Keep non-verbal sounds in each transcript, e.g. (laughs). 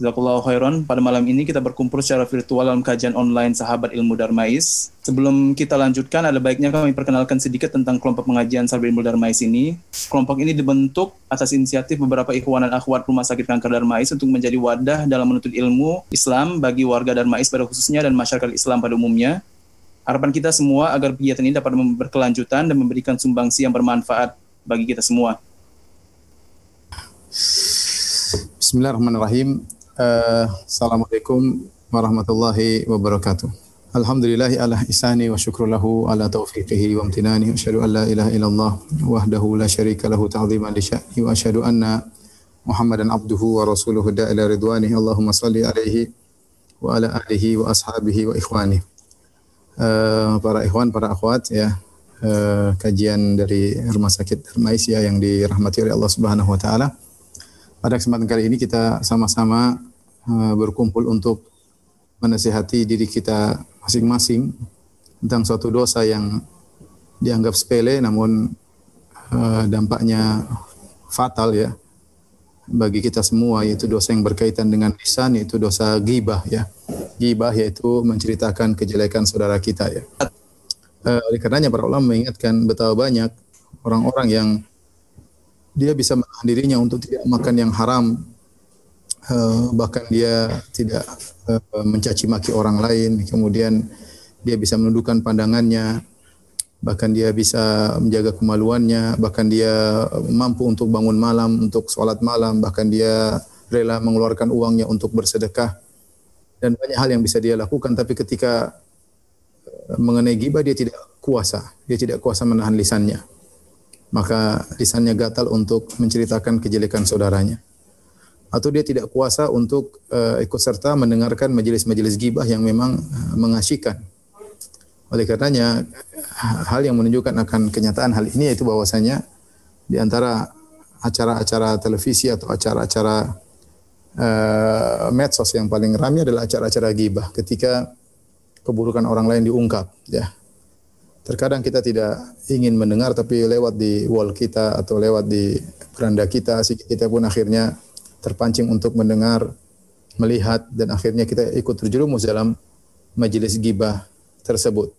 Jazakallahu khairan. Pada malam ini kita berkumpul secara virtual dalam kajian online Sahabat Ilmu Darmais. Sebelum kita lanjutkan, ada baiknya kami perkenalkan sedikit tentang kelompok pengajian Sahabat Ilmu Darmais ini. Kelompok ini dibentuk atas inisiatif beberapa ikhwan dan akhwat Rumah Sakit Kanker Darmais untuk menjadi wadah dalam menuntut ilmu Islam bagi warga Darmais pada khususnya dan masyarakat Islam pada umumnya. Harapan kita semua agar kegiatan ini dapat berkelanjutan dan memberikan sumbangsi yang bermanfaat bagi kita semua. Bismillahirrahmanirrahim. Uh, Assalamualaikum warahmatullahi wabarakatuh. Alhamdulillahi ala isani wa syukru lahu ala taufiqihi wa amtinani. Asyhadu an la ilaha illallah wahdahu la syarika lahu ta'ziman li sya'ni wa asyhadu anna Muhammadan abduhu wa rasuluhu da'ila ridwani. Allahumma salli alaihi wa ala alihi wa ashabihi wa ikhwani. Uh, para ikhwan, para akhwat ya. Uh, kajian dari Rumah Sakit Darmais ya yang dirahmati oleh Allah Subhanahu wa taala. Pada kesempatan kali ini kita sama-sama uh, berkumpul untuk menasihati diri kita masing-masing tentang suatu dosa yang dianggap sepele namun uh, dampaknya fatal ya bagi kita semua yaitu dosa yang berkaitan dengan lisan yaitu dosa gibah ya. Gibah yaitu menceritakan kejelekan saudara kita ya. Uh, oleh karenanya para ulama mengingatkan betapa banyak orang-orang yang dia bisa menahan dirinya untuk tidak makan yang haram. Uh, bahkan dia tidak uh, mencaci maki orang lain. Kemudian dia bisa menundukkan pandangannya. Bahkan dia bisa menjaga kemaluannya. Bahkan dia mampu untuk bangun malam untuk sholat malam. Bahkan dia rela mengeluarkan uangnya untuk bersedekah. Dan banyak hal yang bisa dia lakukan. Tapi ketika mengenai gibah dia tidak kuasa. Dia tidak kuasa menahan lisannya maka lisannya gatal untuk menceritakan kejelekan saudaranya. Atau dia tidak kuasa untuk uh, ikut serta mendengarkan majelis-majelis gibah yang memang uh, mengasyikan. Oleh karenanya hal yang menunjukkan akan kenyataan hal ini yaitu bahwasanya di antara acara-acara televisi atau acara-acara uh, medsos yang paling ramai adalah acara-acara gibah ketika keburukan orang lain diungkap ya terkadang kita tidak ingin mendengar tapi lewat di wall kita atau lewat di beranda kita kita pun akhirnya terpancing untuk mendengar melihat dan akhirnya kita ikut terjerumus dalam majelis gibah tersebut.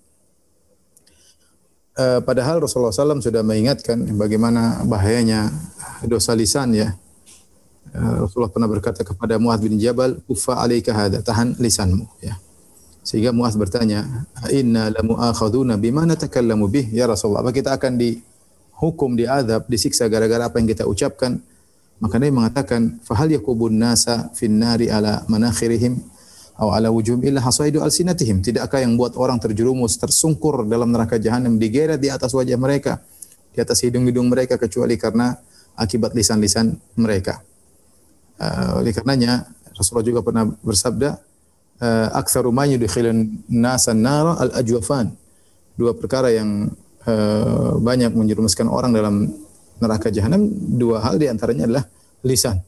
Uh, padahal Rasulullah SAW sudah mengingatkan bagaimana bahayanya dosa lisan ya. Uh, Rasulullah pernah berkata kepada Muadz bin Jabal ufa alaika hada tahan lisanmu ya sehingga Muaz bertanya, "Inna la mu'akhaduna bima natakallamu bih ya Rasulullah?" Apa kita akan dihukum, diadab, disiksa gara-gara apa yang kita ucapkan? Maka Nabi mengatakan, "Fahal yakubun nasa fin nari ala manakhirihim aw ala wujuhim illa hasaidu alsinatihim?" Tidakkah yang buat orang terjerumus, tersungkur dalam neraka jahanam digeret di atas wajah mereka, di atas hidung-hidung mereka kecuali karena akibat lisan-lisan mereka. Uh, oleh karenanya Rasulullah juga pernah bersabda, uh, aktsaru ma yudkhilun nasan nara al ajwafan. Dua perkara yang uh, banyak menjerumuskan orang dalam neraka jahanam, dua hal di antaranya adalah lisan.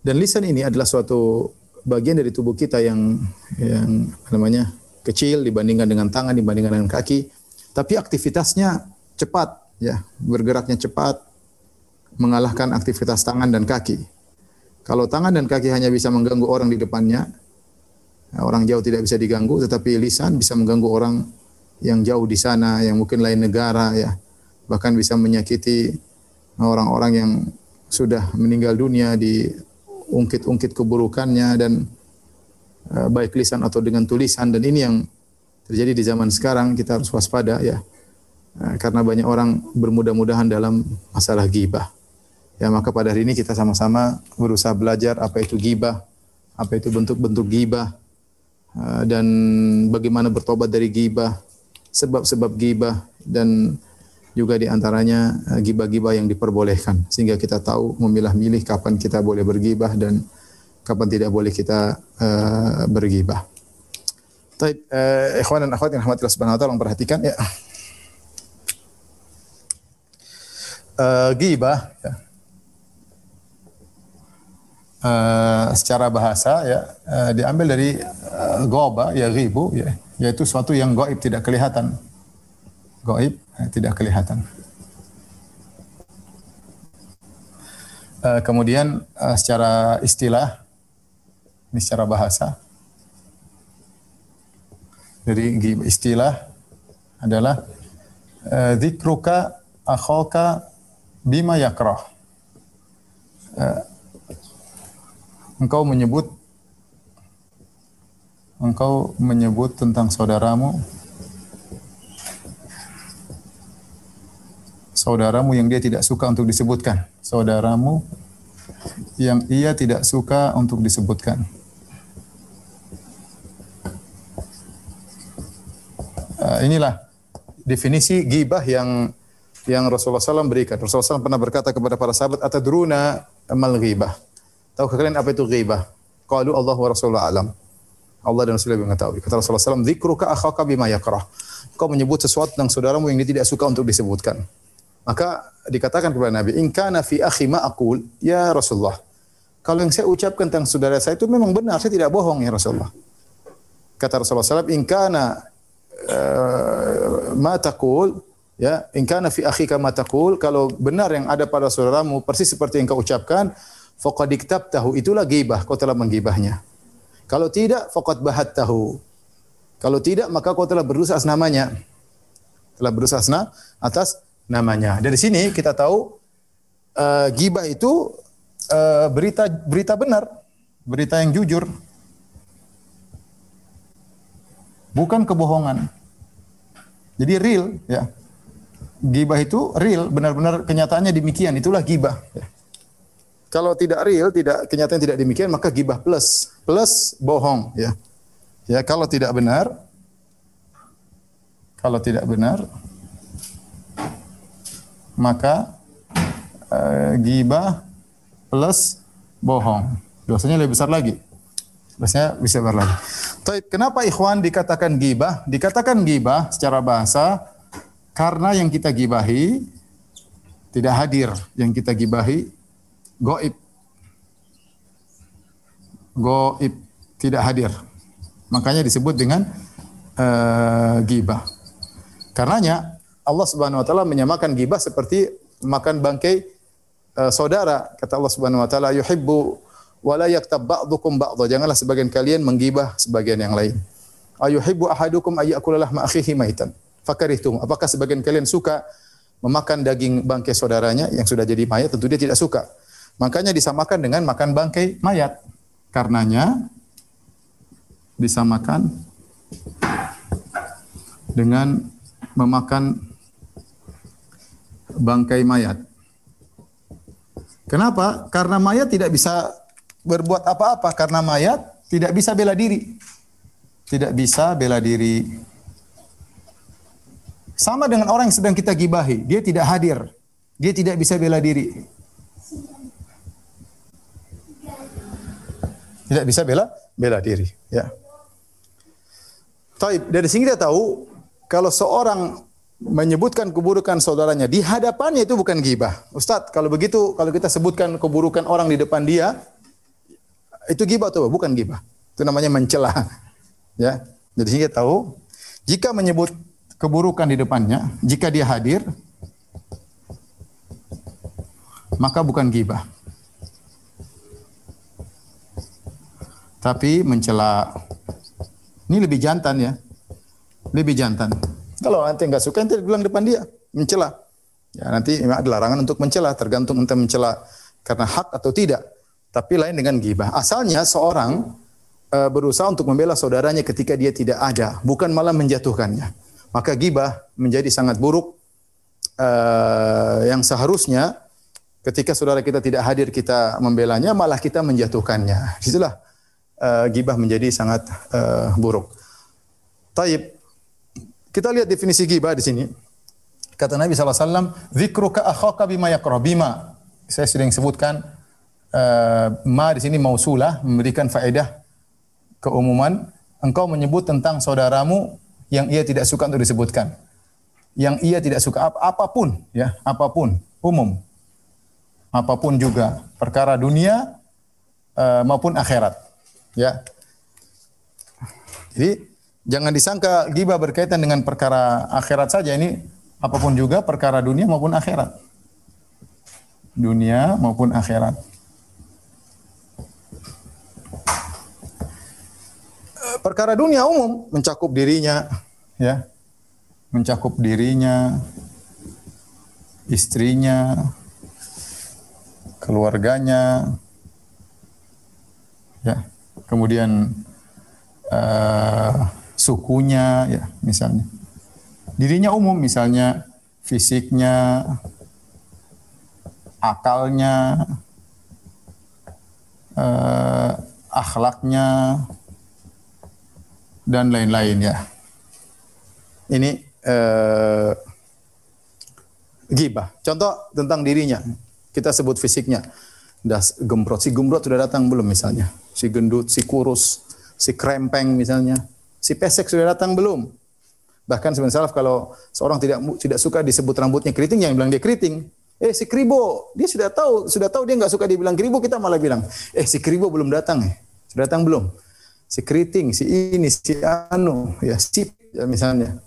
Dan lisan ini adalah suatu bagian dari tubuh kita yang yang namanya? kecil dibandingkan dengan tangan, dibandingkan dengan kaki, tapi aktivitasnya cepat ya, bergeraknya cepat mengalahkan aktivitas tangan dan kaki. Kalau tangan dan kaki hanya bisa mengganggu orang di depannya, orang jauh tidak bisa diganggu, tetapi lisan bisa mengganggu orang yang jauh di sana, yang mungkin lain negara ya, bahkan bisa menyakiti orang-orang yang sudah meninggal dunia di ungkit-ungkit keburukannya dan uh, baik lisan atau dengan tulisan. Dan ini yang terjadi di zaman sekarang kita harus waspada ya. Uh, karena banyak orang bermudah-mudahan dalam masalah gibah. Ya maka pada hari ini kita sama-sama berusaha belajar apa itu gibah apa itu bentuk-bentuk gibah dan bagaimana bertobat dari gibah, sebab-sebab gibah dan juga di antaranya uh, gibah-gibah yang diperbolehkan sehingga kita tahu memilah-milih kapan kita boleh bergibah dan kapan tidak boleh kita uh, bergibah. Baik, uh, ikhwan dan akhwat yang rahmatillah subhanahu wa taala perhatikan ya. Uh, gibah ya. Uh, secara bahasa ya uh, diambil dari uh, goba ya ribu ya yaitu suatu yang goib tidak kelihatan. Goib eh, tidak kelihatan. Uh, kemudian uh, secara istilah ini secara bahasa dari istilah adalah zikruka akhaka bima yakrah engkau menyebut engkau menyebut tentang saudaramu saudaramu yang dia tidak suka untuk disebutkan saudaramu yang ia tidak suka untuk disebutkan uh, inilah definisi gibah yang yang Rasulullah SAW berikan. Rasulullah SAW pernah berkata kepada para sahabat, Atadruna mal ghibah. Tahu kalian apa itu ghibah? Qalu Allah wa Rasulullah alam. Allah dan Rasulullah mengetahui. Kata Rasulullah SAW, Zikruka akhaka bima yakrah. Kau menyebut sesuatu tentang saudaramu yang dia tidak suka untuk disebutkan. Maka dikatakan kepada Nabi, In kana fi akhi ma aqul, ya Rasulullah. Kalau yang saya ucapkan tentang saudara saya itu memang benar, saya tidak bohong ya Rasulullah. Kata Rasulullah SAW, In kana uh, ma ya, in kana fi akhika ma taqul, kalau benar yang ada pada saudaramu persis seperti yang kau ucapkan, faqad tahu itulah ghibah kau telah menggibahnya. Kalau tidak faqad tahu kalau tidak maka kau telah berusaha atas namanya. Telah berusaha atas namanya. Dari sini kita tahu uh, gibah itu uh, berita berita benar. Berita yang jujur. Bukan kebohongan. Jadi real ya. Gibah itu real. Benar-benar kenyataannya demikian. Itulah gibah ya. Kalau tidak real, tidak kenyataan tidak demikian, maka gibah plus. Plus bohong, ya. Ya, kalau tidak benar kalau tidak benar maka uh, gibah plus bohong. Dosanya lebih besar lagi. Dosanya bisa besar lagi. Tapi kenapa ikhwan dikatakan gibah? Dikatakan gibah secara bahasa karena yang kita gibahi tidak hadir. Yang kita gibahi goib. Goib tidak hadir. Makanya disebut dengan uh, gibah. Karenanya Allah Subhanahu wa taala menyamakan gibah seperti makan bangkai uh, saudara. Kata Allah Subhanahu wa taala yuhibbu wa la yaktab ba'dukum ba'dha. Janganlah sebagian kalian menggibah sebagian yang lain. Ayuhibbu ahadukum ayyakula lahma akhihi maitan. Fakarihtum. Apakah sebagian kalian suka memakan daging bangkai saudaranya yang sudah jadi mayat? Tentu dia tidak suka. Makanya disamakan dengan makan bangkai mayat. Karenanya disamakan dengan memakan bangkai mayat. Kenapa? Karena mayat tidak bisa berbuat apa-apa karena mayat tidak bisa bela diri. Tidak bisa bela diri. Sama dengan orang yang sedang kita gibahi, dia tidak hadir. Dia tidak bisa bela diri. Tidak bisa bela bela diri, ya. Taib, dari sini kita tahu kalau seorang menyebutkan keburukan saudaranya di hadapannya itu bukan gibah. Ustadz, kalau begitu kalau kita sebutkan keburukan orang di depan dia itu gibah atau bukan gibah? Itu namanya mencela. (laughs) Ya. Jadi sini kita tahu jika menyebut keburukan di depannya, jika dia hadir maka bukan gibah. Tapi mencela. Ini lebih jantan ya. Lebih jantan. Kalau nanti nggak suka, nanti bilang depan dia, mencela. Ya, nanti ada larangan untuk mencela, tergantung ente mencela karena hak atau tidak. Tapi lain dengan gibah. Asalnya seorang uh, berusaha untuk membela saudaranya ketika dia tidak ada, bukan malah menjatuhkannya. Maka gibah menjadi sangat buruk uh, yang seharusnya ketika saudara kita tidak hadir kita membelanya, malah kita menjatuhkannya. Itulah uh, gibah menjadi sangat uh, buruk. Taib. Kita lihat definisi gibah di sini. Kata Nabi SAW, Zikruka akhaka bima yakrah. Bima. Saya sering sebutkan, uh, ma di sini mausulah, memberikan faedah keumuman. Engkau menyebut tentang saudaramu yang ia tidak suka untuk disebutkan. Yang ia tidak suka ap apa pun, ya, apa pun, umum. Apa pun juga, perkara dunia uh, maupun akhirat. Ya. Jadi jangan disangka gibah berkaitan dengan perkara akhirat saja ini apa pun juga perkara dunia maupun akhirat. Dunia maupun akhirat. Perkara dunia umum mencakup dirinya, ya, mencakup dirinya, istrinya, keluarganya, ya, kemudian uh, sukunya, ya, misalnya dirinya umum misalnya fisiknya, akalnya, eh, akhlaknya dan lain-lain ya. Ini eh, gibah. Contoh tentang dirinya. Kita sebut fisiknya. Das gembrot. Si gembrot sudah datang belum misalnya? Si gendut, si kurus, si krempeng misalnya. Si pesek sudah datang belum? Bahkan sebenarnya salaf kalau seorang tidak tidak suka disebut rambutnya keriting, yang bilang dia keriting. Eh si kribo, dia sudah tahu, sudah tahu dia nggak suka dibilang kribo, kita malah bilang, eh si kribo belum datang eh. Sudah datang belum? Si keriting, si ini, si anu, ya si ya, misalnya.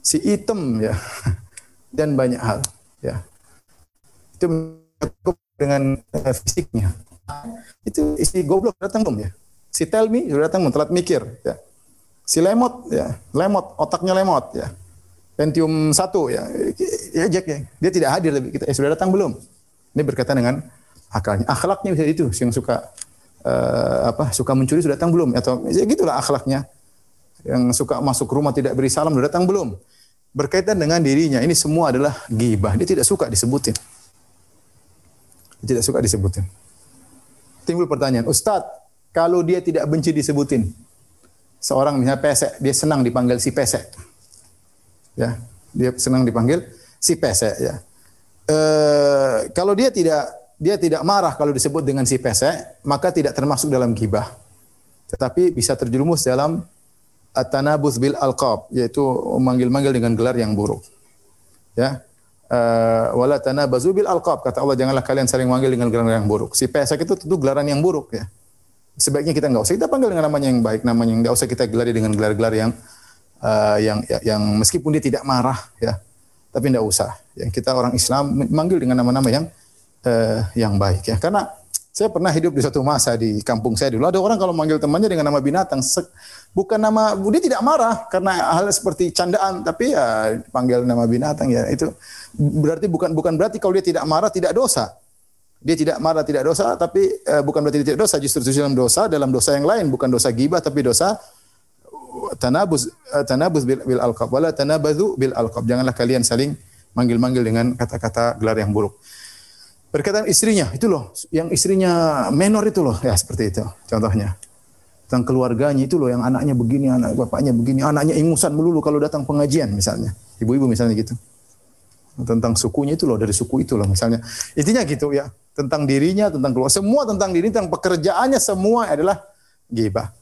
Si item ya. (laughs) Dan banyak hal ya. Itu dengan fisiknya. Itu isi goblok datang belum ya? Si tell me sudah datang belum? Telat mikir ya si lemot ya, lemot otaknya lemot ya. Pentium 1 ya. Ya Jack ya. Dia tidak hadir tapi kita eh, sudah datang belum? Ini berkaitan dengan akalnya. Akhlaknya bisa itu yang suka uh, apa? Suka mencuri sudah datang belum? Atau ya gitulah akhlaknya. Yang suka masuk rumah tidak beri salam sudah datang belum? Berkaitan dengan dirinya. Ini semua adalah gibah. Dia tidak suka disebutin. Dia tidak suka disebutin. Timbul pertanyaan, Ustadz, kalau dia tidak benci disebutin, seorang misalnya pesek, dia senang dipanggil si pesek. Ya, dia senang dipanggil si pesek ya. E, kalau dia tidak dia tidak marah kalau disebut dengan si pesek, maka tidak termasuk dalam gibah. Tetapi bisa terjerumus dalam at-tanabuz bil alqab, yaitu memanggil-manggil dengan gelar yang buruk. Ya. Uh, wala tanabazu bil alqab kata Allah janganlah kalian saling manggil dengan gelar yang buruk. Si pesek itu tentu gelaran yang buruk ya. Sebaiknya kita nggak usah. Kita panggil dengan namanya yang baik namanya yang nggak usah kita gelari dengan gelar-gelar yang uh, yang ya, yang meskipun dia tidak marah ya. Tapi nggak usah. Yang kita orang Islam manggil dengan nama-nama yang uh, yang baik ya. Karena saya pernah hidup di suatu masa di kampung saya dulu. Ada orang kalau manggil temannya dengan nama binatang bukan nama dia tidak marah karena hal seperti candaan tapi ya panggil nama binatang ya. Itu berarti bukan bukan berarti kalau dia tidak marah tidak dosa. Dia tidak marah, tidak dosa, tapi uh, bukan berarti dia tidak dosa, justru dalam dosa, dalam dosa yang lain, bukan dosa gibah, tapi dosa tanabuz uh, tanabuz bil, bil alqab. Wala tanabadhu bil alqab. Janganlah kalian saling manggil-manggil dengan kata-kata gelar yang buruk. Berkaitan istrinya, itu loh, yang istrinya menor itu loh, ya seperti itu contohnya. Tentang keluarganya itu loh, yang anaknya begini, anak bapaknya begini, anaknya ingusan melulu kalau datang pengajian misalnya. Ibu-ibu misalnya gitu. Tentang sukunya itu loh, dari suku itu loh misalnya. Intinya gitu ya tentang dirinya, tentang keluarga, semua tentang diri, tentang pekerjaannya semua adalah gibah.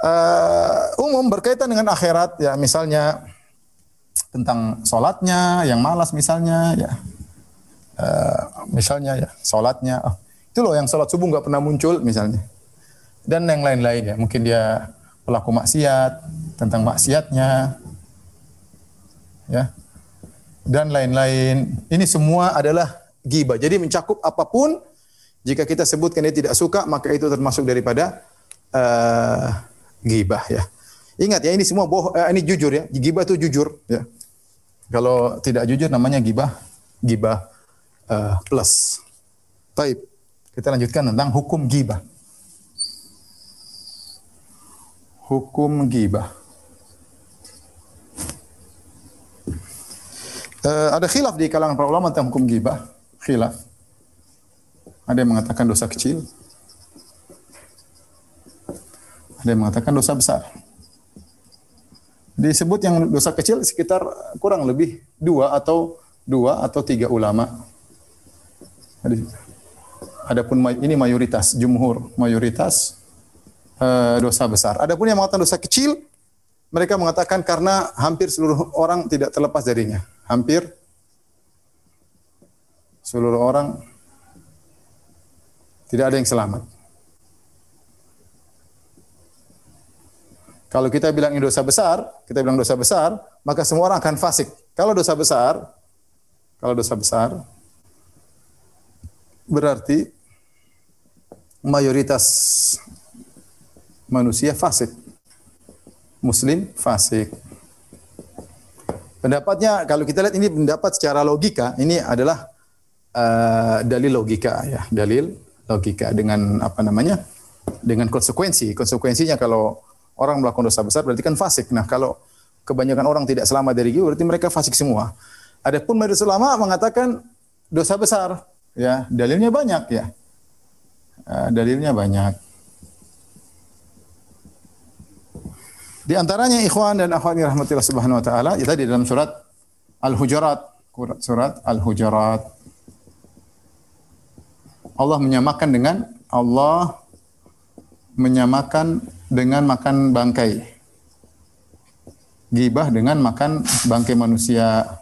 Uh, umum berkaitan dengan akhirat ya misalnya tentang sholatnya yang malas misalnya ya uh, misalnya ya sholatnya oh, itu loh yang sholat subuh nggak pernah muncul misalnya dan yang lain-lain ya mungkin dia pelaku maksiat tentang maksiatnya ya dan lain-lain ini semua adalah gibah. Jadi mencakup apa pun jika kita sebutkan dia tidak suka maka itu termasuk daripada uh, gibah ya. Ingat ya ini semua boh uh, ini jujur ya. Gibah itu jujur ya. Kalau tidak jujur namanya gibah gibah uh, plus. Baik. Kita lanjutkan tentang hukum gibah. Hukum gibah. Uh, ada khilaf di kalangan para ulama tentang hukum gibah khilaf. Ada yang mengatakan dosa kecil. Ada yang mengatakan dosa besar. Disebut yang dosa kecil sekitar kurang lebih dua atau dua atau tiga ulama. Ada- Adapun ini mayoritas jumhur, mayoritas eh, dosa besar. Adapun yang mengatakan dosa kecil, mereka mengatakan karena hampir seluruh orang tidak terlepas darinya. Hampir seluruh orang tidak ada yang selamat. Kalau kita bilang ini dosa besar, kita bilang dosa besar, maka semua orang akan fasik. Kalau dosa besar, kalau dosa besar, berarti mayoritas manusia fasik. Muslim fasik. Pendapatnya kalau kita lihat ini pendapat secara logika, ini adalah eh, dalil logika ya, dalil logika dengan apa namanya? dengan konsekuensi. Konsekuensinya kalau orang melakukan dosa besar berarti kan fasik. Nah, kalau kebanyakan orang tidak selamat dari ghibah berarti mereka fasik semua. Adapun mayoritas ulama mengatakan dosa besar, ya, dalilnya banyak ya. Eh, dalilnya banyak. Di antaranya ikhwan dan akhwat rahmatillah subhanahu wa taala, itu di dalam surat Al-Hujurat, surat Al-Hujurat. Allah menyamakan dengan Allah menyamakan dengan makan bangkai. Gibah dengan makan bangkai manusia.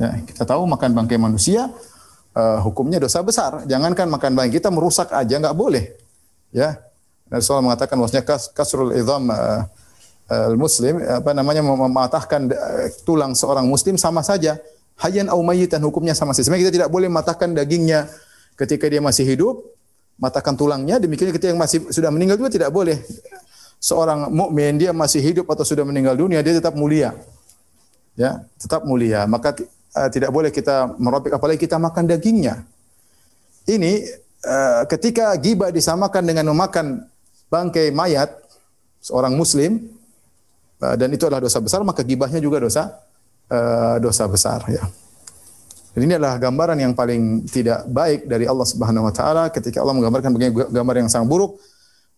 Ya, kita tahu makan bangkai manusia eh, hukumnya dosa besar. Jangankan makan bangkai kita merusak aja nggak boleh. Ya. Rasulullah mengatakan bahwasanya kas, kasrul idham eh, eh, muslim apa namanya mem- mematahkan eh, tulang seorang muslim sama saja hayyan au mayyitan hukumnya sama saja. Sebenarnya kita tidak boleh mematahkan dagingnya ketika dia masih hidup, matahkan tulangnya, demikian ketika yang masih sudah meninggal juga tidak boleh. Seorang mukmin dia masih hidup atau sudah meninggal dunia dia tetap mulia. Ya, tetap mulia. Maka eh, tidak boleh kita merobek apalagi kita makan dagingnya. Ini eh, ketika gibah disamakan dengan memakan bangkai mayat seorang muslim eh, dan itu adalah dosa besar maka gibahnya juga dosa dosa besar ya. Ini adalah gambaran yang paling tidak baik dari Allah Subhanahu wa taala ketika Allah menggambarkan begini gambar yang sangat buruk.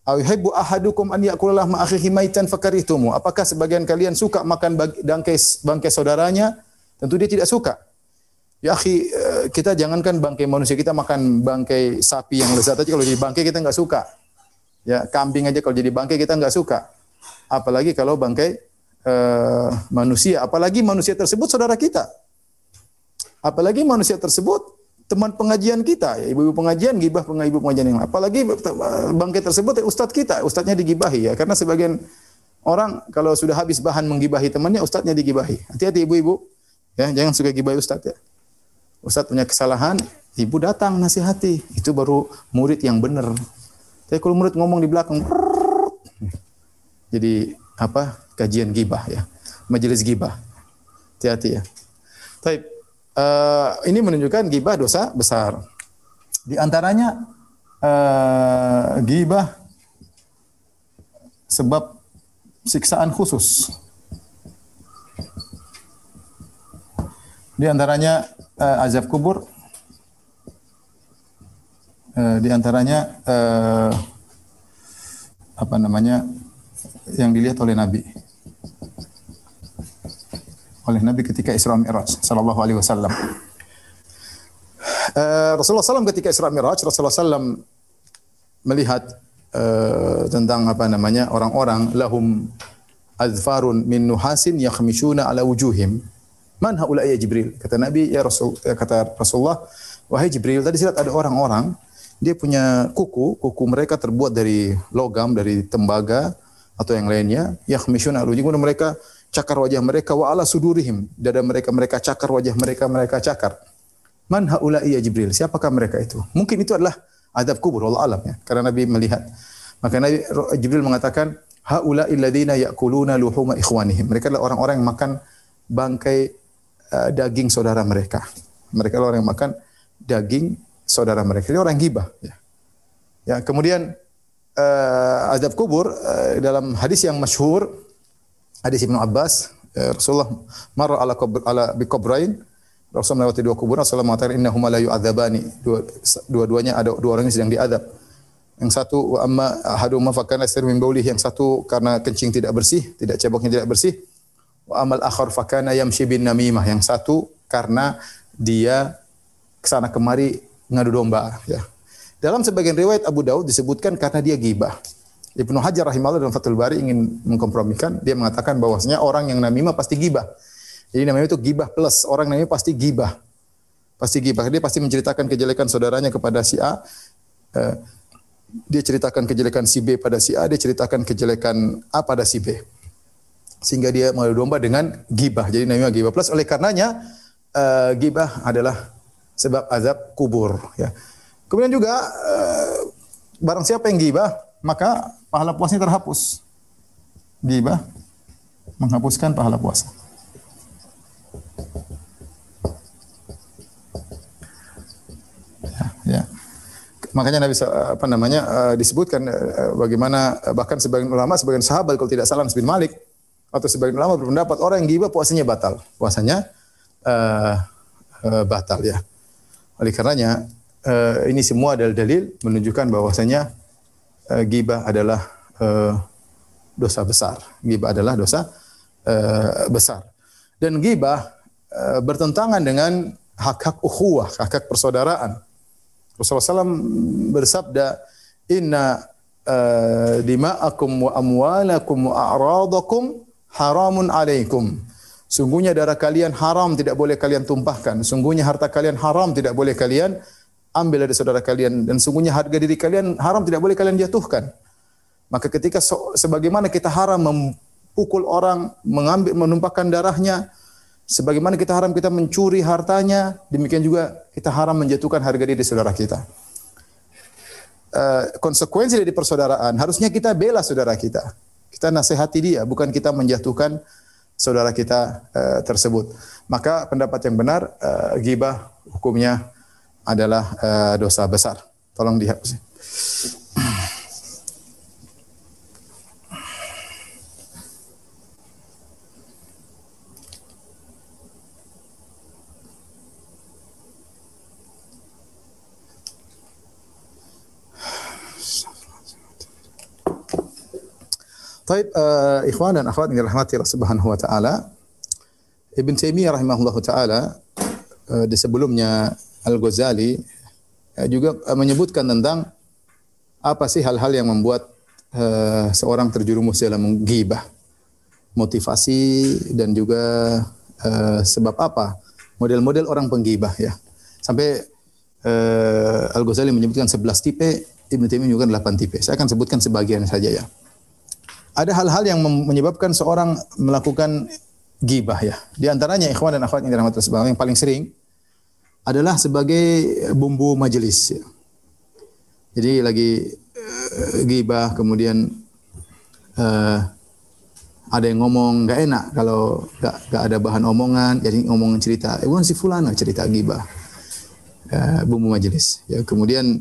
Auhibbu ahadukum an ya'kula lahma maitan fakarihtumu. Apakah sebagian kalian suka makan bangkai bangkai saudaranya? Tentu dia tidak suka. Ya akhi, eh, kita jangankan bangkai manusia, kita makan bangkai sapi yang lezat aja kalau jadi bangkai kita nggak suka. Ya, kambing aja kalau jadi bangkai kita nggak suka. Apalagi kalau bangkai eh, manusia, apalagi manusia tersebut saudara kita. Apalagi manusia tersebut teman pengajian kita, ya, ibu-ibu pengajian, gibah ibu pengajian yang lain. Apalagi bangkai tersebut ya, ustadz kita, ustadznya digibahi ya. Karena sebagian orang kalau sudah habis bahan menggibahi temannya, ustadznya digibahi. Hati-hati ibu-ibu, ya jangan suka gibahi ustadz ya. Ustadz punya kesalahan, ibu datang nasihati. Itu baru murid yang benar. Tapi kalau murid ngomong di belakang, prrrr, jadi apa? Kajian gibah ya, majelis gibah. Hati-hati ya. Tapi ini menunjukkan gibah dosa besar. Di antaranya eh, gibah sebab siksaan khusus. Di antaranya eh, azab kubur. Eh, di antaranya eh, apa namanya yang dilihat oleh Nabi oleh Nabi ketika Isra Mi'raj sallallahu alaihi wasallam. Uh, Rasulullah SAW ketika Isra Mi'raj Rasulullah SAW melihat uh, tentang apa namanya orang-orang lahum azfarun min nuhasin yakhmishuna ala wujuhim. Man haula ya Jibril? Kata Nabi ya Rasul ya kata Rasulullah wahai Jibril tadi lihat ada orang-orang dia punya kuku, kuku mereka terbuat dari logam, dari tembaga atau yang lainnya, yakhmishuna wujuhim mereka cakar wajah mereka wa ala sudurihim. Dada mereka mereka cakar wajah mereka mereka cakar. Man haula'i ya jibril? Siapakah mereka itu? Mungkin itu adalah adab kubur Allah alam ya. Karena nabi melihat. Maka nabi jibril mengatakan haula'i alladziina ya'kuluna luhuma ikhwanihim. Mereka adalah orang-orang yang makan bangkai uh, daging saudara mereka. Mereka orang yang makan daging saudara mereka. Ini orang gibah ya. Ya kemudian uh, adab kubur uh, dalam hadis yang masyhur hadis Ibnu Abbas Rasulullah marra ala kubur, ala bikubrain Rasulullah melewati dua kuburan Rasulullah mengatakan innahuma la yu'adzabani. Dua dua-duanya ada dua orang yang sedang diadab. Yang satu wa amma ahaduma fakana yasir min. Yang satu karena kencing tidak bersih, tidak ceboknya tidak bersih. Wa amal akhar fakana yamshi bin namimah. Yang satu karena dia ke sana kemari ngadu domba ya. Dalam sebagian riwayat Abu Daud disebutkan karena dia gibah. Ibnu Hajar rahimahullah dalam Fathul Bari ingin mengkompromikan, dia mengatakan bahwasanya orang yang namimah pasti gibah. Jadi namanya itu gibah plus, orang namanya pasti gibah. Pasti gibah. Dia pasti menceritakan kejelekan saudaranya kepada si A. Eh, dia ceritakan kejelekan si B pada si A, dia ceritakan kejelekan A pada si B. Sehingga dia mengadu domba dengan gibah. Jadi namanya gibah plus. Oleh karenanya eh, gibah adalah sebab azab kubur. Ya. Kemudian juga eh, barang siapa yang gibah, maka pahala puasanya terhapus. Gibah menghapuskan pahala puasa. Ya, ya. Makanya Nabi apa namanya eh, disebutkan bagaimana bahkan sebagian ulama, sebagian sahabat kalau tidak salah Anas bin Malik atau sebagian ulama berpendapat orang yang gibah puasanya batal. Puasanya eh, eh, batal ya. Oleh karenanya eh, ini semua adalah dalil menunjukkan bahwasanya eh, gibah adalah eh, dosa besar. Gibah adalah dosa eh, besar. Dan gibah eh, bertentangan dengan hak-hak ukhuwah, hak-hak persaudaraan. Rasulullah SAW bersabda, Inna uh, dima'akum wa amwalakum wa a'radakum haramun alaikum. Sungguhnya darah kalian haram tidak boleh kalian tumpahkan. Sungguhnya harta kalian haram tidak boleh kalian ambil dari saudara kalian. Dan sungguhnya harga diri kalian haram tidak boleh kalian jatuhkan. Maka ketika so, sebagaimana kita haram memukul orang, mengambil menumpahkan darahnya, sebagaimana kita haram kita mencuri hartanya, demikian juga kita haram menjatuhkan harga diri saudara kita. Uh, konsekuensi dari persaudaraan harusnya kita bela saudara kita. Kita nasihati dia, bukan kita menjatuhkan saudara kita uh, tersebut. Maka pendapat yang benar uh, gibah hukumnya adalah uh, dosa besar. Tolong dihapus. Taib uh, ikhwan dan akhwat yang dirahmati Allah Subhanahu wa taala. Ibn Taimiyah rahimahullahu taala uh, di sebelumnya Al-Ghazali uh, juga uh, menyebutkan tentang apa sih hal-hal yang membuat uh, seorang terjerumus dalam ghibah. Motivasi dan juga uh, sebab apa? Model-model orang penggibah ya. Sampai uh, Al-Ghazali menyebutkan 11 tipe, Ibn Taimiyah menyebutkan 8 tipe. Saya akan sebutkan sebagian saja ya ada hal-hal yang menyebabkan seorang melakukan gibah ya. Di antaranya ikhwan dan akhwat yang dirahmati Allah yang paling sering adalah sebagai bumbu majelis ya. Jadi lagi uh, gibah kemudian uh, ada yang ngomong nggak enak kalau nggak ada bahan omongan jadi ngomong cerita eh si fulana cerita gibah uh, bumbu majelis ya kemudian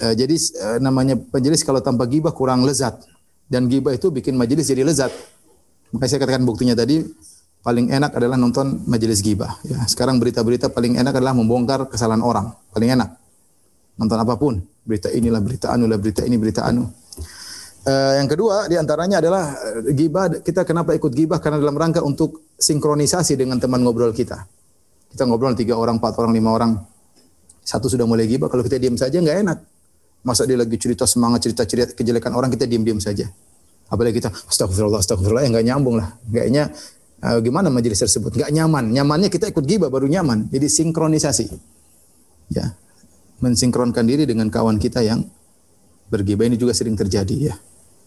uh, jadi uh, namanya majelis kalau tanpa gibah kurang lezat dan gibah itu bikin majelis jadi lezat. Makanya saya katakan buktinya tadi paling enak adalah nonton majelis gibah. Ya, sekarang berita-berita paling enak adalah membongkar kesalahan orang, paling enak. Nonton apa pun, berita inilah berita anu lah berita ini berita anu. Uh, yang kedua di antaranya adalah gibah. Kita kenapa ikut gibah? Karena dalam rangka untuk sinkronisasi dengan teman ngobrol kita. Kita ngobrol tiga orang, empat orang, lima orang. Satu sudah mulai gibah. Kalau kita diam saja nggak enak. Masa dia lagi cerita semangat, cerita cerita kejelekan orang, kita diam-diam saja. Apalagi kita, astagfirullah, astagfirullah, ya nggak nyambung lah. Kayaknya uh, gimana majelis tersebut? Nggak nyaman. Nyamannya kita ikut gibah baru nyaman. Jadi sinkronisasi. Ya, mensinkronkan diri dengan kawan kita yang bergibah ini juga sering terjadi ya.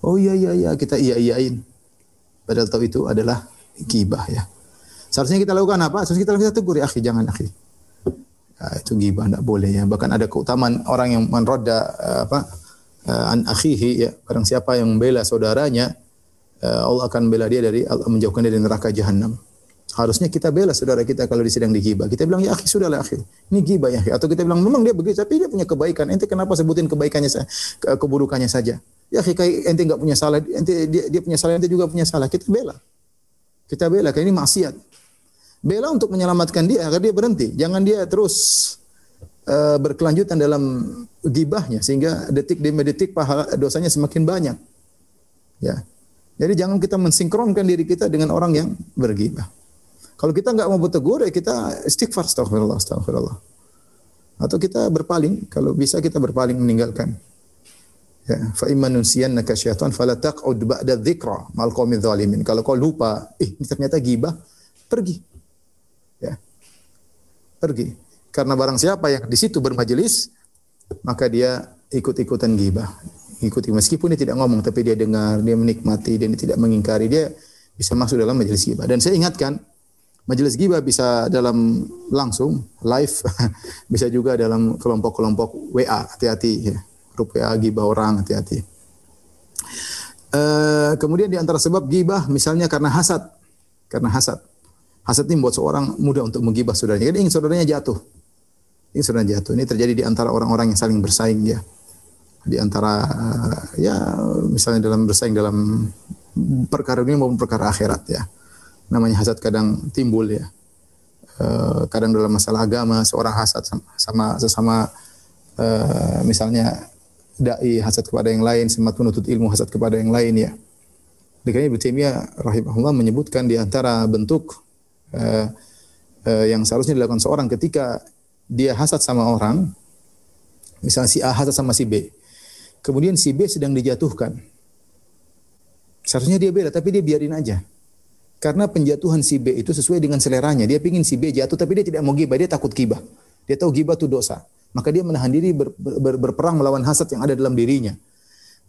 Oh iya iya iya kita iya iyain. Padahal tahu itu adalah gibah ya. Seharusnya kita lakukan apa? Seharusnya kita lakukan tegur ya akhi, jangan akhi. Nah, itu gibah tidak boleh ya. Bahkan ada keutamaan orang yang menroda uh, apa uh, an akhihi ya. Barang siapa yang membela saudaranya, uh, Allah akan membela dia dari menjauhkan dia dari neraka jahanam. Harusnya kita bela saudara kita kalau sedang digibah. Kita bilang ya akhi sudahlah akhi. Ini gibah ya akhi. Atau kita bilang memang dia begitu tapi dia punya kebaikan. Ente kenapa sebutin kebaikannya ke keburukannya saja? Ya akhi kayak ente enggak punya salah, ente dia, dia punya salah, ente juga punya salah. Kita bela. Kita bela karena ini maksiat. Bela untuk menyelamatkan dia agar dia berhenti. Jangan dia terus eh, berkelanjutan dalam gibahnya sehingga detik demi detik pahala dosanya semakin banyak. Ya. Jadi jangan kita mensinkronkan diri kita dengan orang yang bergibah. Kalau kita nggak mau bertegur, ya kita istighfar, astagfirullah, astagfirullah. Atau kita berpaling, kalau bisa kita berpaling meninggalkan. Ya, fa imma nunsiyannaka syaitan fala taq'ud ba'da dzikra mal qaumidz zalimin. Kalau kau lupa, eh ternyata gibah, pergi. Pergi. Karena barang siapa yang di situ bermajelis, maka dia ikut-ikutan gibah. Ikuti meskipun dia tidak ngomong tapi dia dengar, dia menikmati, dia tidak mengingkari, dia bisa masuk dalam majelis gibah. Dan saya ingatkan, majelis gibah bisa dalam langsung live, (laughs) bisa juga dalam kelompok-kelompok WA. Hati-hati ya. Grup WA gibah orang, hati-hati. Eh, kemudian di antara sebab gibah misalnya karena hasad. Karena hasad. Hasad ini membuat seorang mudah untuk menggibah saudaranya. Jadi ingin saudaranya jatuh. Ingin saudaranya jatuh. Ini terjadi di antara orang-orang yang saling bersaing ya di antara ya misalnya dalam bersaing dalam perkara ini maupun perkara akhirat ya. Namanya hasad kadang timbul ya. Eh, kadang dalam masalah agama seorang hasad sama, sama sesama eh, misalnya dai hasad kepada yang lain, semat penuntut ilmu hasad kepada yang lain ya. Dikanya Ibnu Taimiyah rahimahullah menyebutkan di antara bentuk uh, uh, yang seharusnya dilakukan seorang ketika dia hasad sama orang, misalnya si A hasad sama si B, Kemudian si B sedang dijatuhkan. Seharusnya dia bela, tapi dia biarin aja. Karena penjatuhan si B itu sesuai dengan seleranya. Dia pingin si B jatuh, tapi dia tidak mau gibah. Dia takut gibah. Dia tahu gibah itu dosa. Maka dia menahan diri ber, ber, berperang melawan hasad yang ada dalam dirinya.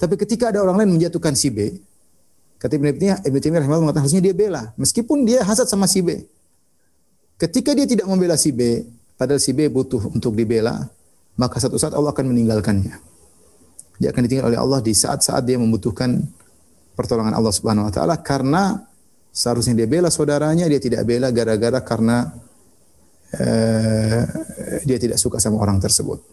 Tapi ketika ada orang lain menjatuhkan si B, kata Ibn Taimiyah, Ibn Taimiyah mengatakan harusnya dia bela, meskipun dia hasad sama si B. Ketika dia tidak membela si B, padahal si B butuh untuk dibela, maka satu saat Allah akan meninggalkannya. Dia akan ditinggal oleh Allah di saat-saat dia membutuhkan pertolongan Allah Subhanahu wa taala karena seharusnya dia bela saudaranya, dia tidak bela gara-gara karena uh, dia tidak suka sama orang tersebut.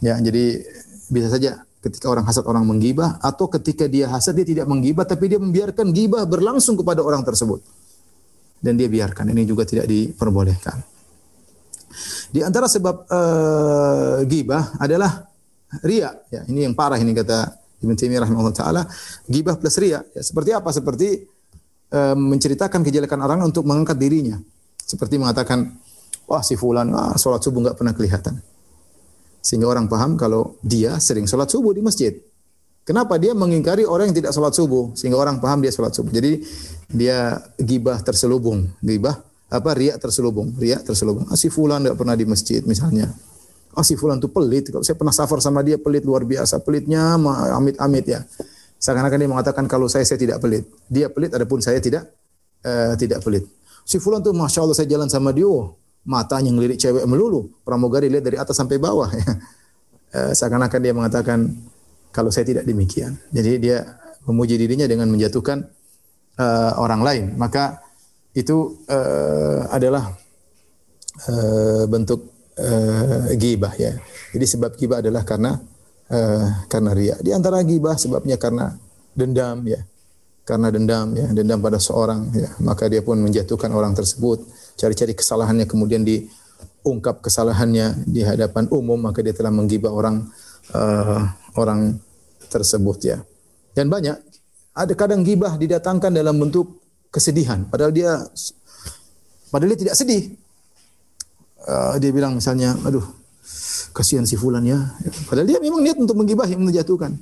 Ya, jadi bisa saja ketika orang hasad orang menggibah atau ketika dia hasad dia tidak menggibah tapi dia membiarkan gibah berlangsung kepada orang tersebut. Dan dia biarkan. Ini juga tidak diperbolehkan. Di antara sebab uh, gibah adalah ria. Ya, ini yang parah ini kata Ibn Taimiyah rahimahullah taala, gibah plus ria. Ya, seperti apa? Seperti uh, menceritakan kejelekan orang untuk mengangkat dirinya. Seperti mengatakan, wah si fulan, ah, sholat subuh nggak pernah kelihatan. Sehingga orang paham kalau dia sering sholat subuh di masjid. Kenapa dia mengingkari orang yang tidak sholat subuh? Sehingga orang paham dia sholat subuh. Jadi dia gibah terselubung. Gibah apa riak terselubung. Riak terselubung. Ah, si fulan nggak pernah di masjid misalnya oh si fulan tuh pelit. Kalau saya pernah safar sama dia pelit luar biasa. Pelitnya amit-amit ya. Seakan-akan dia mengatakan kalau saya saya tidak pelit. Dia pelit adapun saya tidak uh, tidak pelit. Si fulan tuh masya Allah saya jalan sama dia, oh, matanya ngelirik cewek melulu. Pramugari lihat dari atas sampai bawah. (laughs) Ya. Uh, seakan-akan dia mengatakan kalau saya tidak demikian. Jadi dia memuji dirinya dengan menjatuhkan uh, orang lain. Maka itu uh, adalah uh, bentuk uh, gibah ya. Jadi sebab gibah adalah karena uh, karena ria. Di antara gibah sebabnya karena dendam ya. Karena dendam ya, dendam pada seorang ya, maka dia pun menjatuhkan orang tersebut, cari-cari kesalahannya kemudian diungkap kesalahannya di hadapan umum, maka dia telah menggibah orang uh, orang tersebut ya. Dan banyak ada kadang gibah didatangkan dalam bentuk kesedihan padahal dia padahal dia tidak sedih uh, dia bilang misalnya, aduh, kasihan si fulan ya. Padahal dia memang niat untuk menggibah yang menjatuhkan.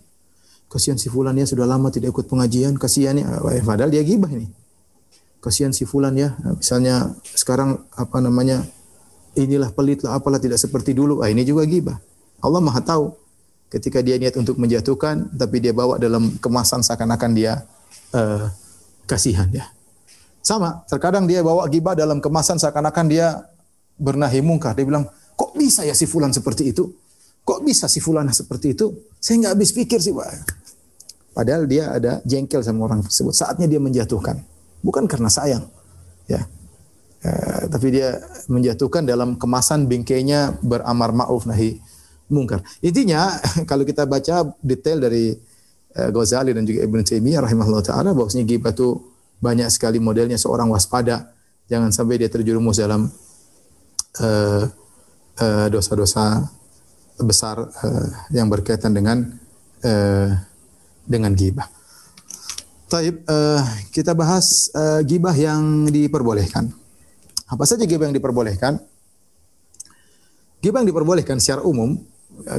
Kasihan si fulan ya sudah lama tidak ikut pengajian, kasihan ya. Padahal dia gibah ini. Kasihan si fulan ya. Misalnya sekarang apa namanya? Inilah pelit lah, apalah tidak seperti dulu. Ah, ini juga gibah. Allah Maha tahu. Ketika dia niat untuk menjatuhkan, tapi dia bawa dalam kemasan seakan-akan dia uh, kasihan ya. Sama, terkadang dia bawa gibah dalam kemasan seakan-akan dia bernahi mungkar. Dia bilang, kok bisa ya si fulan seperti itu? Kok bisa si fulan seperti itu? Saya nggak habis pikir sih, Pak. Padahal dia ada jengkel sama orang tersebut. Saatnya dia menjatuhkan. Bukan karena sayang. Ya. E, tapi dia menjatuhkan dalam kemasan bingkainya beramar ma'ruf nahi mungkar. Intinya (laughs) kalau kita baca detail dari uh, Ghazali dan juga Ibn Taimiyah rahimahullah taala bahwasanya ghibah itu banyak sekali modelnya seorang waspada jangan sampai dia terjerumus dalam uh, eh, dosa-dosa besar eh, yang berkaitan dengan eh, dengan gibah. Taib, eh, kita bahas eh, gibah yang diperbolehkan. Apa saja gibah yang diperbolehkan? Gibah yang diperbolehkan secara umum, eh,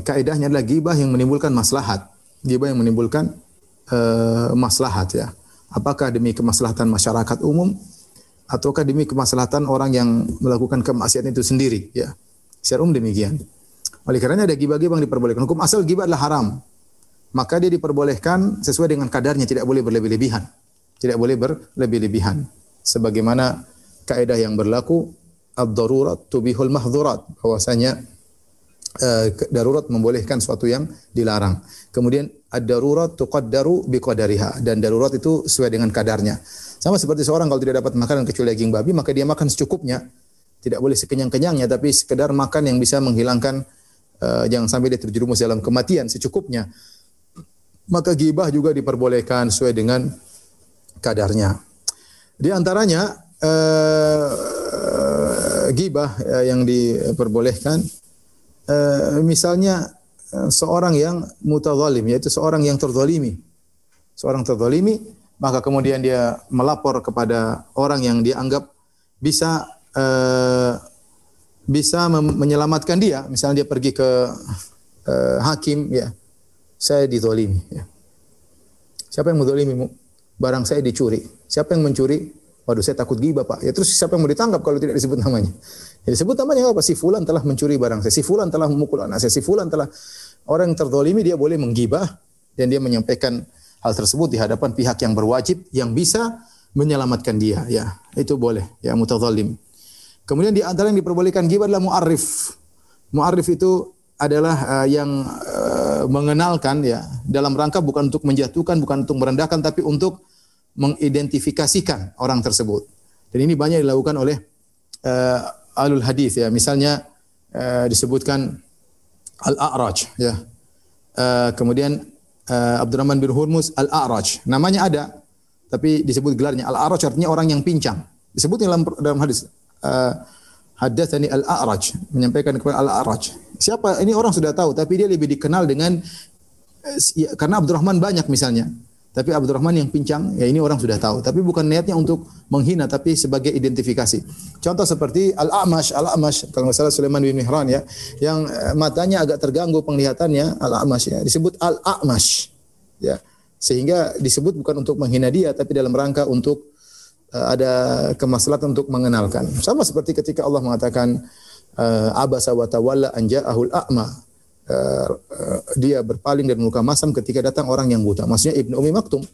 kaidahnya adalah gibah yang menimbulkan maslahat. Gibah yang menimbulkan eh, maslahat ya. Apakah demi kemaslahatan masyarakat umum ataukah demi kemaslahatan orang yang melakukan kemaksiatan itu sendiri ya. Secara umum demikian. Oleh karenanya ada gibah-gibah yang diperbolehkan. Hukum asal gibah adalah haram. Maka dia diperbolehkan sesuai dengan kadarnya, tidak boleh berlebih-lebihan. Tidak boleh berlebih-lebihan. Sebagaimana kaidah yang berlaku ad-darurat tubihul mahdzurat bahwasanya uh, darurat membolehkan sesuatu yang dilarang. Kemudian ad-darurat tuqaddaru biqadariha dan darurat itu sesuai dengan kadarnya. Sama seperti seorang kalau tidak dapat makanan kecuali daging babi, maka dia makan secukupnya. Tidak boleh sekenyang-kenyangnya, tapi sekedar makan yang bisa menghilangkan uh, jangan sampai dia terjerumus dalam kematian secukupnya. Maka gibah juga diperbolehkan sesuai dengan kadarnya. Di antaranya uh, gibah uh, yang diperbolehkan uh, misalnya uh, seorang yang mutazalim yaitu seorang yang terzalimi. Seorang terzalimi maka kemudian dia melapor kepada orang yang dianggap bisa uh, bisa menyelamatkan dia, misalnya dia pergi ke uh, hakim ya. Saya dizalimi ya. Siapa yang menzalimi? Barang saya dicuri. Siapa yang mencuri? Waduh, saya takut gibah, Pak. Ya terus siapa yang mau ditangkap kalau tidak disebut namanya? Ya disebut namanya apa? Si fulan telah mencuri barang saya. Si fulan telah memukul anak saya. Si fulan telah orang yang terzalimi dia boleh menggibah dan dia menyampaikan hal tersebut di hadapan pihak yang berwajib yang bisa menyelamatkan dia ya itu boleh ya mutazalim kemudian di antara yang diperbolehkan gibah adalah muarif muarif itu adalah uh, yang uh, mengenalkan ya dalam rangka bukan untuk menjatuhkan bukan untuk merendahkan tapi untuk mengidentifikasikan orang tersebut dan ini banyak dilakukan oleh uh, alul hadis ya misalnya uh, disebutkan al-a'raj ya uh, kemudian uh, Abdurrahman bin Hurmuz Al-A'raj. Namanya ada, tapi disebut gelarnya Al-A'raj artinya orang yang pincang. Disebut dalam dalam hadis uh, Hadatsani Al-A'raj menyampaikan kepada Al-A'raj. Siapa ini orang sudah tahu tapi dia lebih dikenal dengan karena Abdurrahman banyak misalnya. Tapi Abdurrahman yang pincang, ya ini orang sudah tahu. Tapi bukan niatnya untuk menghina, tapi sebagai identifikasi. Contoh seperti Al-A'mash, Al-A'mash, kalau nggak salah Sulaiman bin Mihran ya, yang eh, matanya agak terganggu penglihatannya, Al-A'mash ya, disebut Al-A'mash. Ya, sehingga disebut bukan untuk menghina dia, tapi dalam rangka untuk uh, ada kemaslahatan untuk mengenalkan. Sama seperti ketika Allah mengatakan, uh, Abasa wa tawalla anja'ahul a'ma uh, dia berpaling dan meluka masam ketika datang orang yang buta. Maksudnya Ibnu Umi Maktum.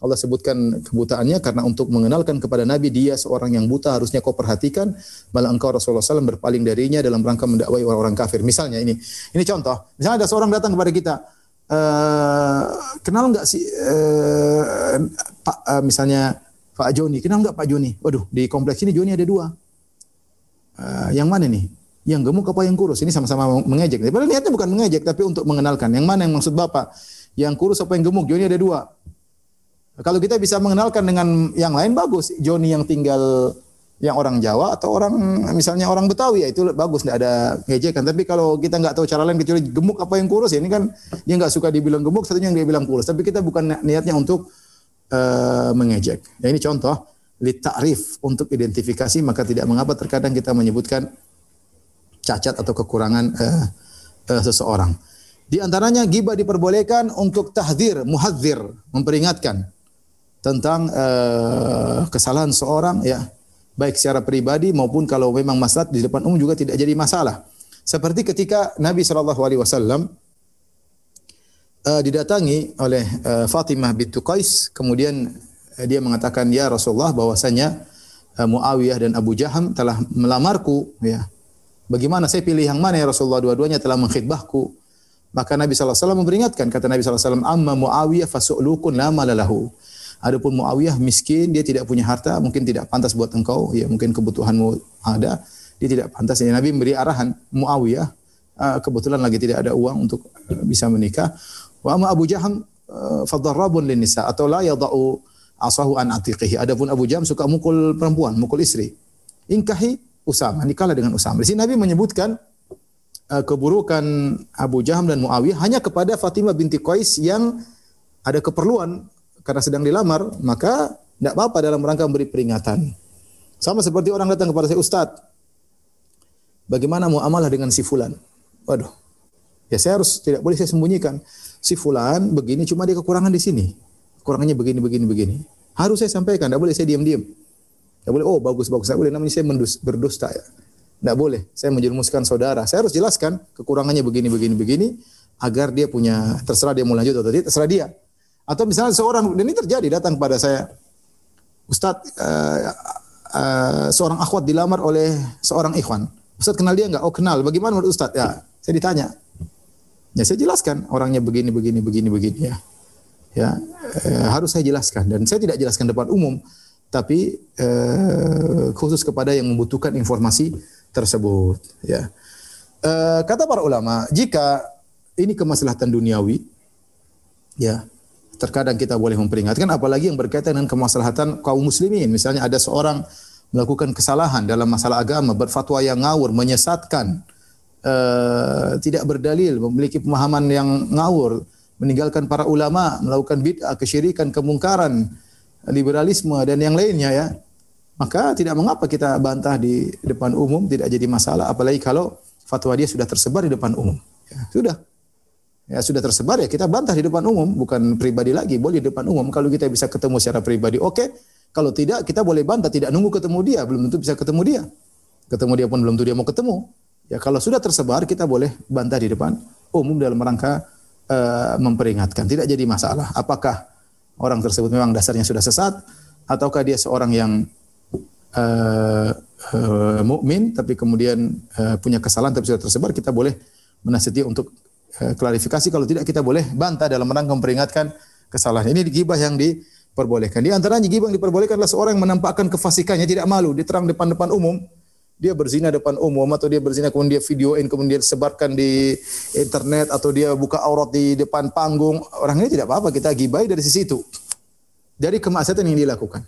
Allah sebutkan kebutaannya karena untuk mengenalkan kepada Nabi dia seorang yang buta harusnya kau perhatikan malah engkau Rasulullah SAW berpaling darinya dalam rangka mendakwai orang-orang kafir. Misalnya ini, ini contoh. Misalnya ada seorang datang kepada kita, uh, kenal nggak sih uh, Pak uh, misalnya Pak Joni, kenal nggak Pak Joni? Waduh di kompleks ini Joni ada dua. Uh, yang mana nih? Yang gemuk apa yang kurus? Ini sama-sama mengejek. Padahal niatnya bukan mengejek, tapi untuk mengenalkan. Yang mana yang maksud Bapak? Yang kurus apa yang gemuk? Joni ada dua. Kalau kita bisa mengenalkan dengan yang lain, bagus. Joni yang tinggal yang orang Jawa atau orang misalnya orang Betawi ya itu bagus tidak ada ngejekan tapi kalau kita nggak tahu cara lain kecuali gemuk apa yang kurus ya ini kan dia nggak suka dibilang gemuk satunya yang dia bilang kurus tapi kita bukan niatnya untuk uh, mengejek ya ini contoh li ta'rif untuk identifikasi maka tidak mengapa terkadang kita menyebutkan cacat atau kekurangan uh, uh, seseorang. Di antaranya gibah diperbolehkan untuk tahdir, muhadzir, memperingatkan tentang uh, kesalahan seorang ya, baik secara pribadi maupun kalau memang masalah di depan umum juga tidak jadi masalah. Seperti ketika Nabi Shallallahu alaihi wasallam didatangi oleh uh, Fatimah bintu Qais, kemudian uh, dia mengatakan ya Rasulullah bahwasanya uh, Muawiyah dan Abu Jaham telah melamarku ya Bagaimana saya pilih yang mana ya Rasulullah dua-duanya telah mengkhidbahku. Maka Nabi SAW memperingatkan kata Nabi SAW amma Muawiyah fasu'lukun la malalahu. Adapun Muawiyah miskin, dia tidak punya harta, mungkin tidak pantas buat engkau, ya mungkin kebutuhanmu ada, dia tidak pantas. Ya, Nabi memberi arahan Muawiyah uh, kebetulan lagi tidak ada uang untuk uh, bisa menikah. Wa amma Abu Jaham uh, fadarrabun lin nisa atau la yadau asahu an atiqihi. Adapun Abu Jaham suka mukul perempuan, mukul istri. Ingkahi Usama, nikahlah dengan Usama. Di sini Nabi menyebutkan eh, keburukan Abu Jaham dan Muawiyah hanya kepada Fatimah binti Qais yang ada keperluan karena sedang dilamar, maka tidak apa-apa dalam rangka memberi peringatan. Sama seperti orang datang kepada saya, Ustadz, bagaimana muamalah dengan si fulan? Waduh, ya saya harus tidak boleh saya sembunyikan. Si fulan begini, cuma dia kekurangan di sini. Kekurangannya begini, begini, begini. Harus saya sampaikan, tidak boleh saya diam-diam. Tidak boleh, oh bagus, bagus. Tidak boleh, namanya saya mendus, berdusta ya. Tidak boleh, saya menjerumuskan saudara. Saya harus jelaskan kekurangannya begini, begini, begini, agar dia punya, terserah dia mau lanjut atau tidak, terserah dia. Atau misalnya seorang, dan ini terjadi, datang kepada saya, Ustadz, uh, uh, seorang akhwat dilamar oleh seorang ikhwan. Ustadz kenal dia enggak? Oh kenal. Bagaimana menurut Ustadz? Ya, saya ditanya. Ya saya jelaskan orangnya begini, begini, begini, begini ya. Ya, eh, harus saya jelaskan dan saya tidak jelaskan depan umum, tapi eh, khusus kepada yang membutuhkan informasi tersebut. Ya, eh, kata para ulama, jika ini kemaslahatan duniawi, ya terkadang kita boleh memperingatkan, apalagi yang berkaitan dengan kemaslahatan kaum muslimin. Misalnya ada seorang melakukan kesalahan dalam masalah agama, berfatwa yang ngawur, menyesatkan, uh, tidak berdalil, memiliki pemahaman yang ngawur, meninggalkan para ulama, melakukan bid'ah, kesyirikan, kemungkaran, liberalisme dan yang lainnya ya. Maka tidak mengapa kita bantah di depan umum, tidak jadi masalah apalagi kalau fatwa dia sudah tersebar di depan umum. Ya, sudah. Ya sudah tersebar ya kita bantah di depan umum, bukan pribadi lagi, boleh di depan umum. Kalau kita bisa ketemu secara pribadi, oke. Okay. Kalau tidak, kita boleh bantah, tidak nunggu ketemu dia, belum tentu bisa ketemu dia. Ketemu dia pun belum tentu dia mau ketemu. Ya kalau sudah tersebar kita boleh bantah di depan umum dalam rangka uh, memperingatkan. Tidak jadi masalah. Apakah orang tersebut memang dasarnya sudah sesat ataukah dia seorang yang uh, uh, mukmin tapi kemudian uh, punya kesalahan tapi sudah tersebar kita boleh menasihati untuk uh, klarifikasi kalau tidak kita boleh bantah dalam rangka memperingatkan kesalahan. Ini gibah yang diperbolehkan. Di antaranya gibah yang diperbolehkan adalah seorang yang menampakkan kefasikannya tidak malu diterang depan-depan umum dia berzina depan umum atau dia berzina kemudian dia videoin kemudian dia sebarkan di internet atau dia buka aurat di depan panggung orang ini tidak apa-apa kita gibai dari sisi itu dari kemaksiatan yang dilakukan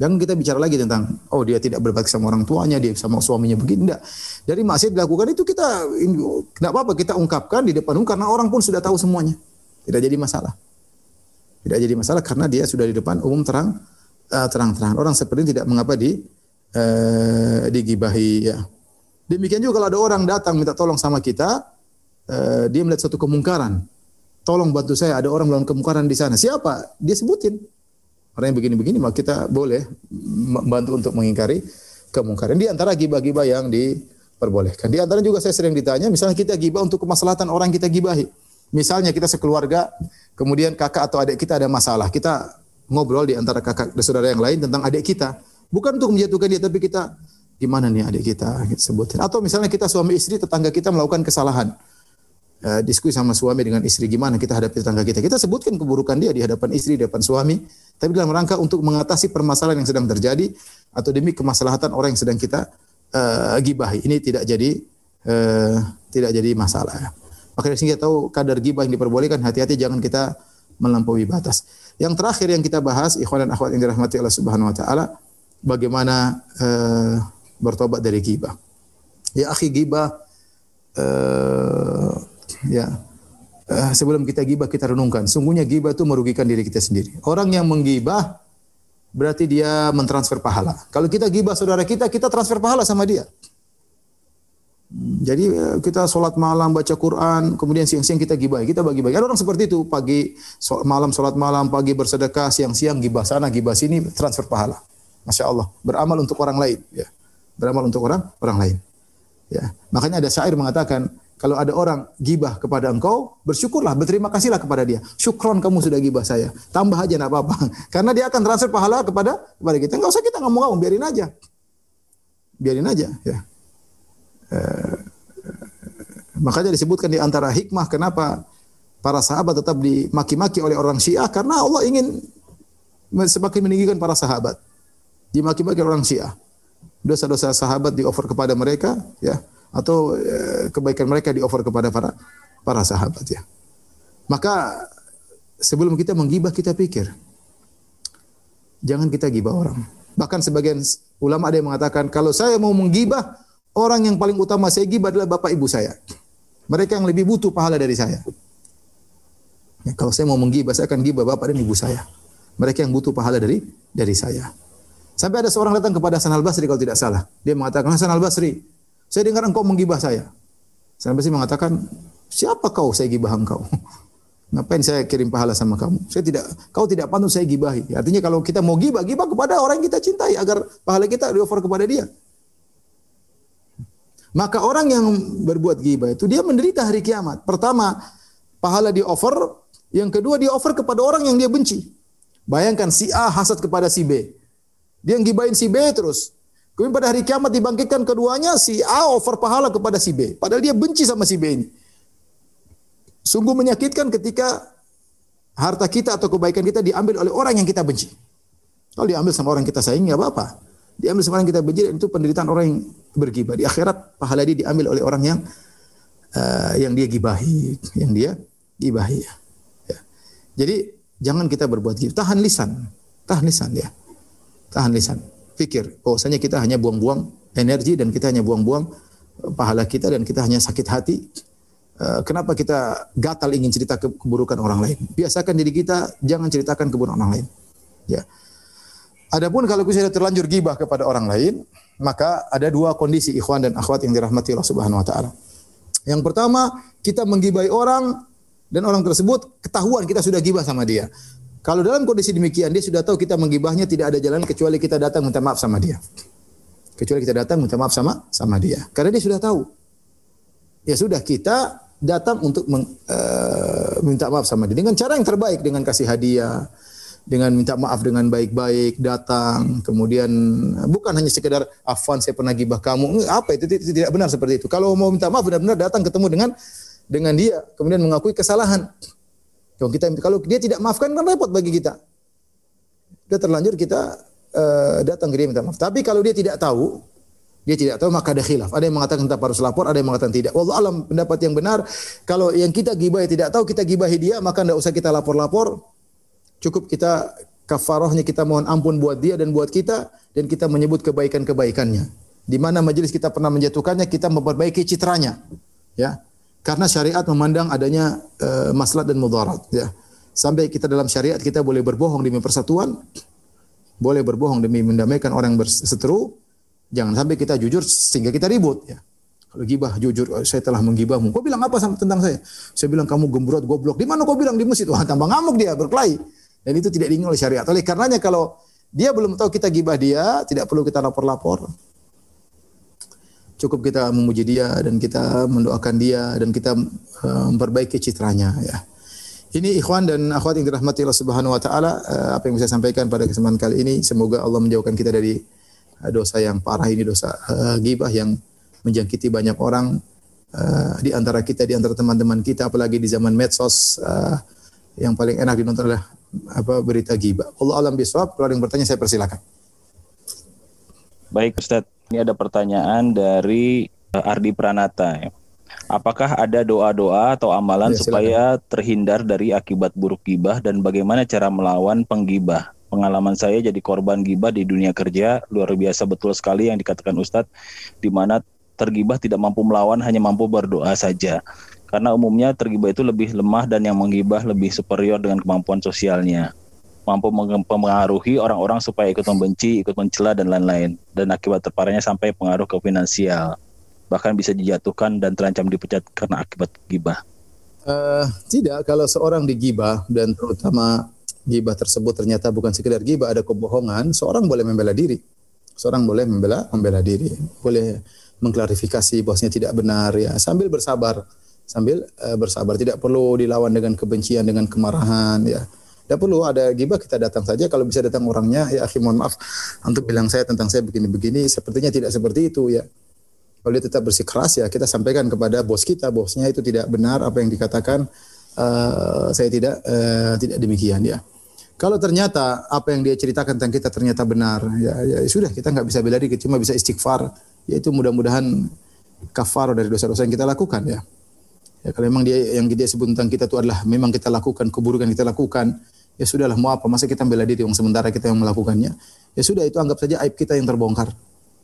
Jangan kita bicara lagi tentang oh dia tidak berbakti sama orang tuanya, dia sama suaminya begini enggak. Dari maksiat dilakukan itu kita tidak apa-apa kita ungkapkan di depan umum karena orang pun sudah tahu semuanya. Tidak jadi masalah. Tidak jadi masalah karena dia sudah di depan umum terang uh, terang-terangan. Orang seperti ini tidak mengapa di eh, digibahi ya. Demikian juga kalau ada orang datang minta tolong sama kita, eh, dia melihat suatu kemungkaran. Tolong bantu saya, ada orang melakukan kemungkaran di sana. Siapa? Dia sebutin. Orang yang begini-begini, maka kita boleh membantu untuk mengingkari kemungkaran. Di antara gibah-gibah yang diperbolehkan. Di antara juga saya sering ditanya, misalnya kita gibah untuk kemaslahatan orang kita gibahi. Misalnya kita sekeluarga, kemudian kakak atau adik kita ada masalah. Kita ngobrol di antara kakak dan saudara yang lain tentang adik kita. Bukan untuk menjatuhkan dia, tapi kita gimana nih adik kita sebutin. Atau misalnya kita suami istri, tetangga kita melakukan kesalahan. Uh, diskusi sama suami dengan istri gimana kita hadapi tetangga kita. Kita sebutkan keburukan dia di hadapan istri, di hadapan suami, tapi dalam rangka untuk mengatasi permasalahan yang sedang terjadi atau demi kemaslahatan orang yang sedang kita uh, gibahi. Ini tidak jadi uh, tidak jadi masalah. Maka dari sini kita tahu kadar gibah yang diperbolehkan, hati-hati jangan kita melampaui batas. Yang terakhir yang kita bahas, ikhwan dan akhwat yang dirahmati Allah Subhanahu wa taala, bagaimana uh, bertobat dari gibah. Ya akhi gibah uh, ya uh, sebelum kita gibah kita renungkan, sungguhnya gibah itu merugikan diri kita sendiri. Orang yang menggibah berarti dia mentransfer pahala. Kalau kita gibah saudara kita, kita transfer pahala sama dia. Jadi kita sholat malam baca Quran, kemudian siang-siang kita gibah, kita bagi-bagi. Ada orang seperti itu, pagi malam sholat malam, pagi bersedekah, siang-siang gibah sana, gibah sini, transfer pahala. Masya Allah. Beramal untuk orang lain. Ya. Beramal untuk orang orang lain. Ya. Makanya ada syair mengatakan, kalau ada orang gibah kepada engkau, bersyukurlah, berterima kasihlah kepada dia. Syukron kamu sudah gibah saya. Tambah aja enggak apa-apa. (laughs) Karena dia akan transfer pahala kepada kepada kita. Enggak usah kita ngomong-ngomong, biarin aja. Biarin aja, ya. Eh, makanya disebutkan di antara hikmah kenapa para sahabat tetap dimaki-maki oleh orang Syiah karena Allah ingin semakin meninggikan para sahabat dimaki-maki orang Syiah. Dosa-dosa sahabat di-offer kepada mereka, ya, atau e, kebaikan mereka di-offer kepada para para sahabat, ya. Maka sebelum kita menggibah kita pikir, jangan kita gibah orang. Bahkan sebagian ulama ada yang mengatakan, kalau saya mau menggibah, orang yang paling utama saya gibah adalah bapak ibu saya. Mereka yang lebih butuh pahala dari saya. Ya, kalau saya mau menggibah, saya akan gibah bapak dan ibu saya. Mereka yang butuh pahala dari dari saya. Sampai ada seorang datang kepada Hasan al-Basri kalau tidak salah. Dia mengatakan, Hasan al-Basri, saya dengar engkau menggibah saya. Hasan al-Basri mengatakan, siapa kau saya gibah engkau? (laughs) Ngapain saya kirim pahala sama kamu? Saya tidak, kau tidak pantun saya gibahi. Artinya kalau kita mau gibah, gibah kepada orang yang kita cintai agar pahala kita di offer kepada dia. Maka orang yang berbuat gibah itu dia menderita hari kiamat. Pertama, pahala di offer. Yang kedua, dia offer kepada orang yang dia benci. Bayangkan si A hasad kepada si B. Dia yang gibahin si B terus. Kemudian pada hari kiamat dibangkitkan keduanya, si A offer pahala kepada si B. Padahal dia benci sama si B ini. Sungguh menyakitkan ketika harta kita atau kebaikan kita diambil oleh orang yang kita benci. Kalau diambil sama orang kita sayang, ya apa-apa. Diambil sama orang kita benci, itu penderitaan orang yang bergibah. Di akhirat, pahala dia diambil oleh orang yang uh, yang dia gibahi, yang dia gibahi. Ya. Jadi, jangan kita berbuat gitu. Tahan lisan. Tahan lisan ya. Tahan lisan. Pikir, bahwasanya kita hanya buang-buang energi dan kita hanya buang-buang pahala kita dan kita hanya sakit hati Eh, kenapa kita gatal ingin cerita keburukan orang lain? Biasakan diri kita jangan ceritakan keburukan orang lain. Ya. Adapun kalau kita sudah terlanjur gibah kepada orang lain, maka ada dua kondisi ikhwan dan akhwat yang dirahmati Allah Subhanahu wa taala. Yang pertama, kita menggibai orang dan orang tersebut ketahuan kita sudah gibah sama dia. Kalau dalam kondisi demikian dia sudah tahu kita menggibahnya tidak ada jalan kecuali kita datang minta maaf sama dia. Kecuali kita datang minta maaf sama sama dia. Karena dia sudah tahu. Ya sudah kita datang untuk meng, uh, minta maaf sama dia dengan cara yang terbaik dengan kasih hadiah dengan minta maaf dengan baik-baik datang kemudian bukan hanya sekedar afwan saya pernah gibah kamu apa itu, tidak benar seperti itu kalau mau minta maaf benar-benar datang ketemu dengan dengan dia kemudian mengakui kesalahan kalau kita kalau dia tidak maafkan kan repot bagi kita dia terlanjur kita uh, datang ke dia minta maaf tapi kalau dia tidak tahu dia tidak tahu maka ada khilaf. Ada yang mengatakan tetap harus lapor, ada yang mengatakan tidak. Wallah alam pendapat yang benar kalau yang kita gibahi tidak tahu kita gibahi dia maka tidak usah kita lapor-lapor. Cukup kita kafarahnya kita mohon ampun buat dia dan buat kita dan kita menyebut kebaikan-kebaikannya. Di mana majelis kita pernah menjatuhkannya kita memperbaiki citranya. Ya. Karena syariat memandang adanya uh, maslahat dan mudarat ya. Sampai kita dalam syariat kita boleh berbohong demi persatuan, boleh berbohong demi mendamaikan orang berseteru, Jangan sampai kita jujur sehingga kita ribut ya. Kalau gibah jujur, oh, saya telah menggibahmu. Kau bilang apa sama tentang saya? Saya bilang kamu gembrot, goblok. Di mana kau bilang di masjid? Wah, tambah ngamuk dia, berkelahi. Dan itu tidak diingin oleh syariat. Oleh karenanya kalau dia belum tahu kita gibah dia, tidak perlu kita lapor-lapor. Cukup kita memuji dia dan kita mendoakan dia dan kita uh, memperbaiki citranya ya. Ini ikhwan dan akhwat yang dirahmati Allah Subhanahu wa taala, uh, apa yang bisa saya sampaikan pada kesempatan kali ini, semoga Allah menjauhkan kita dari dosa yang parah ini dosa uh, gibah yang menjangkiti banyak orang uh, di antara kita di antara teman-teman kita apalagi di zaman medsos uh, yang paling enak dinonton adalah apa berita gibah. Allah alam bisawab. Kalau ada yang bertanya saya persilakan. Baik Ustaz, ini ada pertanyaan dari Ardi Pranata ya. Apakah ada doa-doa atau amalan ya, supaya terhindar dari akibat buruk gibah? Dan bagaimana cara melawan penggibah? pengalaman saya jadi korban gibah di dunia kerja. Luar biasa betul sekali yang dikatakan Ustadz di mana tergibah tidak mampu melawan hanya mampu berdoa saja. Karena umumnya tergibah itu lebih lemah dan yang menggibah lebih superior dengan kemampuan sosialnya mampu mempengaruhi orang-orang supaya ikut membenci, ikut mencela dan lain-lain. Dan akibat terparahnya sampai pengaruh ke finansial. Bahkan bisa dijatuhkan dan terancam dipecat karena akibat gibah. Uh, tidak, kalau seorang digibah dan terutama gibah tersebut ternyata bukan sekedar gibah, ada kebohongan, seorang boleh membela diri. Seorang boleh membela membela diri, boleh mengklarifikasi bahwasanya tidak benar ya, sambil bersabar, sambil uh, bersabar, tidak perlu dilawan dengan kebencian, dengan kemarahan ya. Tidak perlu ada gibah kita datang saja kalau bisa datang orangnya ya akhi mohon maaf untuk bilang saya tentang saya begini-begini sepertinya tidak seperti itu ya. Kalau dia tetap bersikeras ya kita sampaikan kepada bos kita bosnya itu tidak benar apa yang dikatakan uh, saya tidak uh, tidak demikian ya. Kalau ternyata apa yang dia ceritakan tentang kita ternyata benar, ya, ya sudah kita nggak bisa bela diri, cuma bisa istighfar. Yaitu mudah-mudahan kafar dari dosa-dosa yang kita lakukan ya. Ya kalau memang dia yang dia sebut tentang kita itu adalah memang kita lakukan keburukan kita lakukan, ya sudahlah mau apa masa kita bela diri yang sementara kita yang melakukannya. Ya sudah itu anggap saja aib kita yang terbongkar.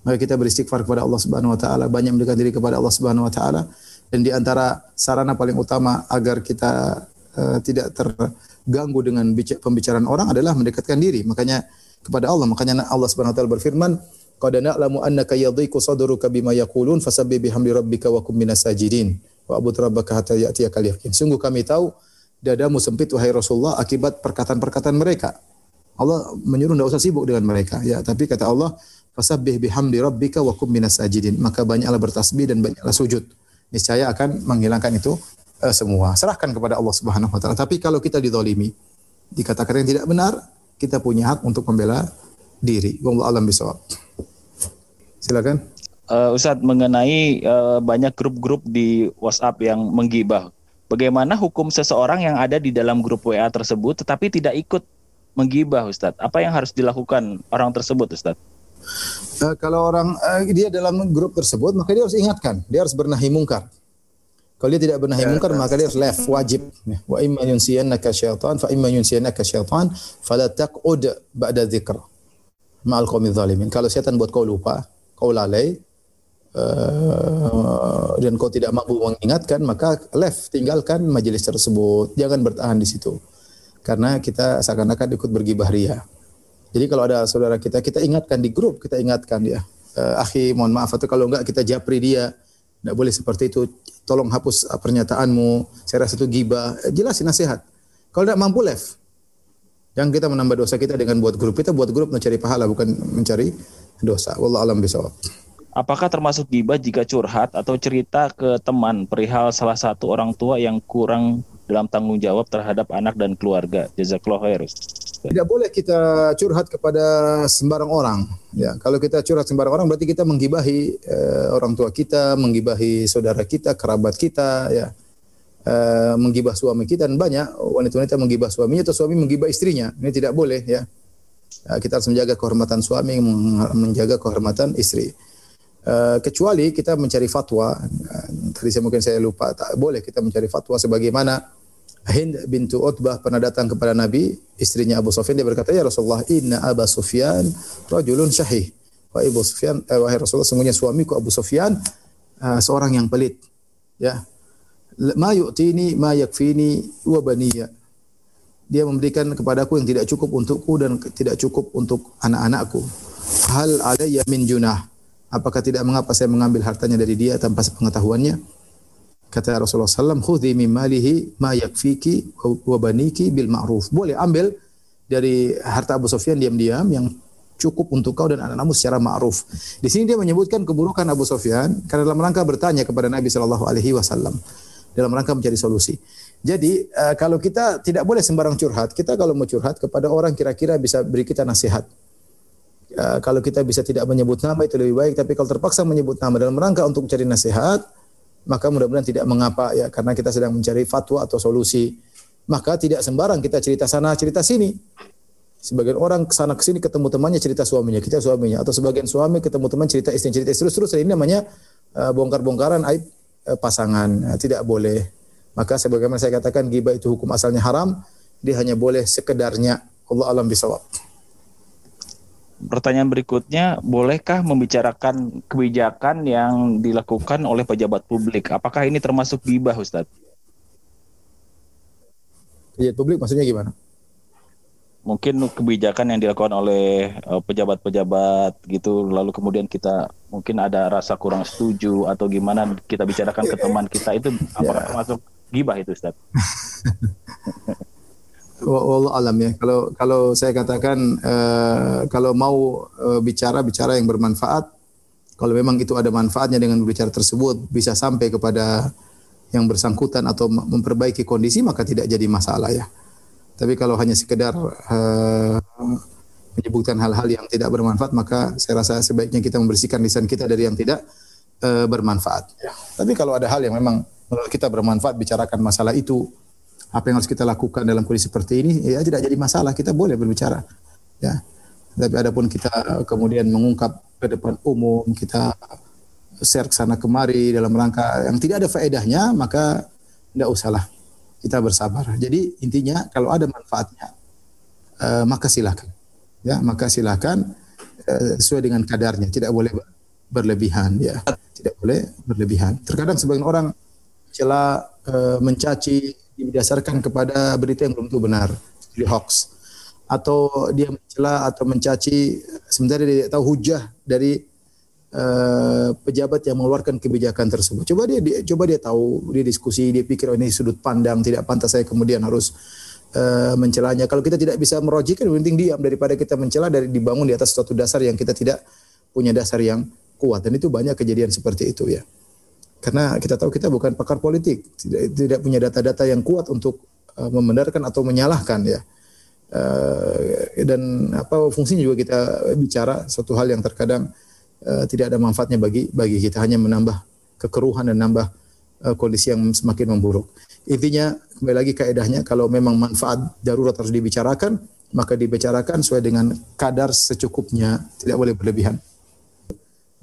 Maka kita beristighfar kepada Allah Subhanahu wa taala, banyak mendekatkan diri kepada Allah Subhanahu wa taala dan di antara sarana paling utama agar kita uh, tidak terganggu dengan pembicaraan orang adalah mendekatkan diri. Makanya kepada Allah, makanya Allah Subhanahu wa taala berfirman, "Qad na'lamu annaka yadhiqu sadruka bima yaqulun fasabbih bihamdi rabbika wa kum minas sajidin wa abud rabbaka hatta ya'tiyakal yaqin." Sungguh kami tahu dadamu sempit wahai Rasulullah akibat perkataan-perkataan mereka. Allah menyuruh tidak usah sibuk dengan mereka. Ya, tapi kata Allah, fasabbih bihamdi rabbika wa kum minas sajidin. Maka banyaklah bertasbih dan banyaklah sujud. Niscaya akan menghilangkan itu uh, semua. Serahkan kepada Allah Subhanahu wa taala. Tapi kalau kita didolimi, dikatakan yang tidak benar, kita punya hak untuk membela diri. Wallahu alam bisawab. Silakan. Uh, Ustadz mengenai uh, banyak grup-grup di WhatsApp yang menggibah. Bagaimana hukum seseorang yang ada di dalam grup WA tersebut tetapi tidak ikut menggibah Ustadz? Apa yang harus dilakukan orang tersebut Ustadz? Uh, kalau orang uh, dia dalam grup tersebut maka dia harus ingatkan, dia harus bernahi mungkar. Kalau dia tidak bernahi ya, mungkar maka dia harus left wajib. Wa imma yunsiyannaka syaitan fa imma yunsiyannaka syaitan fala taqud ba'da dzikr. Ma'al qaumi zalimin. Kalau setan buat kau lupa, kau lalai uh, dan kau tidak mampu mengingatkan maka left tinggalkan majelis tersebut. Jangan bertahan di situ karena kita seakan-akan ikut bergibah ria. Jadi kalau ada saudara kita, kita ingatkan di grup, kita ingatkan. Uh, akhi, mohon maaf atau kalau enggak kita japri dia. Tidak boleh seperti itu. Tolong hapus uh, pernyataanmu. Saya rasa itu gibah. Jelasin nasihat. Kalau tidak mampu left. Yang kita menambah dosa kita dengan buat grup. Kita buat grup mencari pahala bukan mencari dosa. Wallah alam bisawab. Apakah termasuk gibah jika curhat atau cerita ke teman perihal salah satu orang tua yang kurang dalam tanggung jawab terhadap anak dan keluarga? Jazakallah khair. Tidak boleh kita curhat kepada sembarang orang. Ya, kalau kita curhat sembarang orang berarti kita menggibahi uh, orang tua kita, menggibahi saudara kita, kerabat kita, ya. Uh, menggibah suami kita dan banyak wanita-wanita menggibah suaminya atau suami menggibah istrinya. Ini tidak boleh ya. Uh, kita harus menjaga kehormatan suami, menjaga kehormatan istri. Uh, kecuali kita mencari fatwa, uh, tadi saya mungkin saya lupa, tak boleh kita mencari fatwa sebagaimana Hind bintu Utbah pernah datang kepada Nabi, istrinya Abu Sufyan dia berkata, "Ya Rasulullah, inna Abu Sufyan rajulun syahih." Wahai Abu Sufyan, eh, wahai Rasulullah, sungguhnya suamiku Abu Sufyan uh, seorang yang pelit. Ya. Ma yu'tini ma yakfini wa baniya. Dia memberikan kepadaku yang tidak cukup untukku dan tidak cukup untuk anak-anakku. Hal alayya min junah Apakah tidak mengapa saya mengambil hartanya dari dia tanpa sepengetahuannya? Kata Rasulullah SAW, khudhi min malihi ma yakfiki wa baniki bil ma'ruf. Boleh ambil dari harta Abu Sufyan diam-diam yang cukup untuk kau dan anak-anakmu secara ma'ruf. Di sini dia menyebutkan keburukan Abu Sufyan karena dalam rangka bertanya kepada Nabi Shallallahu alaihi wasallam dalam rangka mencari solusi. Jadi uh, kalau kita tidak boleh sembarang curhat, kita kalau mau curhat kepada orang kira-kira bisa beri kita nasihat. Uh, kalau kita bisa tidak menyebut nama itu lebih baik, tapi kalau terpaksa menyebut nama dalam rangka untuk mencari nasihat, maka mudah-mudahan tidak mengapa ya karena kita sedang mencari fatwa atau solusi. Maka tidak sembarang kita cerita sana, cerita sini. Sebagian orang ke sana ke sini ketemu temannya cerita suaminya, kita suaminya atau sebagian suami ketemu teman cerita istri, cerita istri terus terus ini namanya uh, bongkar-bongkaran aib uh, pasangan. Uh, tidak boleh. Maka sebagaimana saya katakan gibah itu hukum asalnya haram, dia hanya boleh sekedarnya. Allah alam bisawab. Pertanyaan berikutnya, bolehkah membicarakan kebijakan yang dilakukan oleh pejabat publik? Apakah ini termasuk gibah, Ustadz? Pejabat publik maksudnya gimana? Mungkin kebijakan yang dilakukan oleh eh, pejabat-pejabat gitu, lalu kemudian kita mungkin ada rasa kurang setuju atau gimana kita bicarakan ke teman kita itu (laughs) apakah ya. termasuk gibah itu, Ustadz? (laughs) Allah alam ya. Kalau kalau saya katakan uh, kalau mau uh, bicara bicara yang bermanfaat. Kalau memang itu ada manfaatnya dengan berbicara tersebut bisa sampai kepada yang bersangkutan atau memperbaiki kondisi maka tidak jadi masalah ya. Tapi kalau hanya sekedar uh, menyebutkan hal-hal yang tidak bermanfaat maka saya rasa sebaiknya kita membersihkan lisan kita dari yang tidak uh, bermanfaat. Ya. Tapi kalau ada hal yang memang kita bermanfaat bicarakan masalah itu apa yang harus kita lakukan dalam kondisi seperti ini ya tidak jadi masalah. Kita boleh berbicara ya. Tapi adapun kita kemudian mengungkap ke depan umum kita share sana kemari dalam rangka yang tidak ada faedahnya maka tidak usahlah. Kita bersabar. Jadi intinya kalau ada manfaatnya uh, maka silakan ya. Maka silakan uh, sesuai dengan kadarnya. Tidak boleh berlebihan ya. Tidak boleh berlebihan. Terkadang sebagian orang celah e, mencaci didasarkan kepada berita yang belum tentu benar, jadi hoax. Atau dia mencela atau mencaci sementara dia tidak tahu hujah dari uh, pejabat yang mengeluarkan kebijakan tersebut. Coba dia, dia coba dia tahu, dia diskusi, dia pikir oh ini sudut pandang tidak pantas saya kemudian harus uh, mencelanya. Kalau kita tidak bisa merojikan, penting diam daripada kita mencela dari dibangun di atas suatu dasar yang kita tidak punya dasar yang kuat. Dan itu banyak kejadian seperti itu ya. Karena kita tahu kita bukan pakar politik, tidak, tidak punya data-data yang kuat untuk uh, membenarkan atau menyalahkan ya. Uh, dan apa fungsinya juga kita bicara suatu hal yang terkadang uh, tidak ada manfaatnya bagi bagi kita hanya menambah kekeruhan dan nambah uh, kondisi yang semakin memburuk. Intinya kembali lagi kaidahnya kalau memang manfaat darurat harus dibicarakan maka dibicarakan sesuai dengan kadar secukupnya, tidak boleh berlebihan.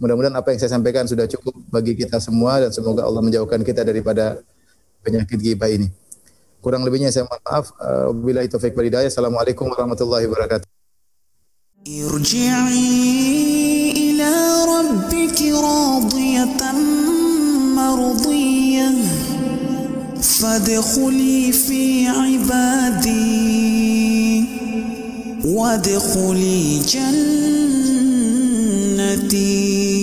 Mudah-mudahan apa yang saya sampaikan sudah cukup bagi kita semua dan semoga Allah menjauhkan kita daripada penyakit ghibah ini. Kurang lebihnya saya mohon maaf. Eh, bila itu wal hidayah. Assalamualaikum warahmatullahi wabarakatuh. Irji'i ila rabbiki radiyatan fadkhuli fi ibadi wadkhuli jannah deep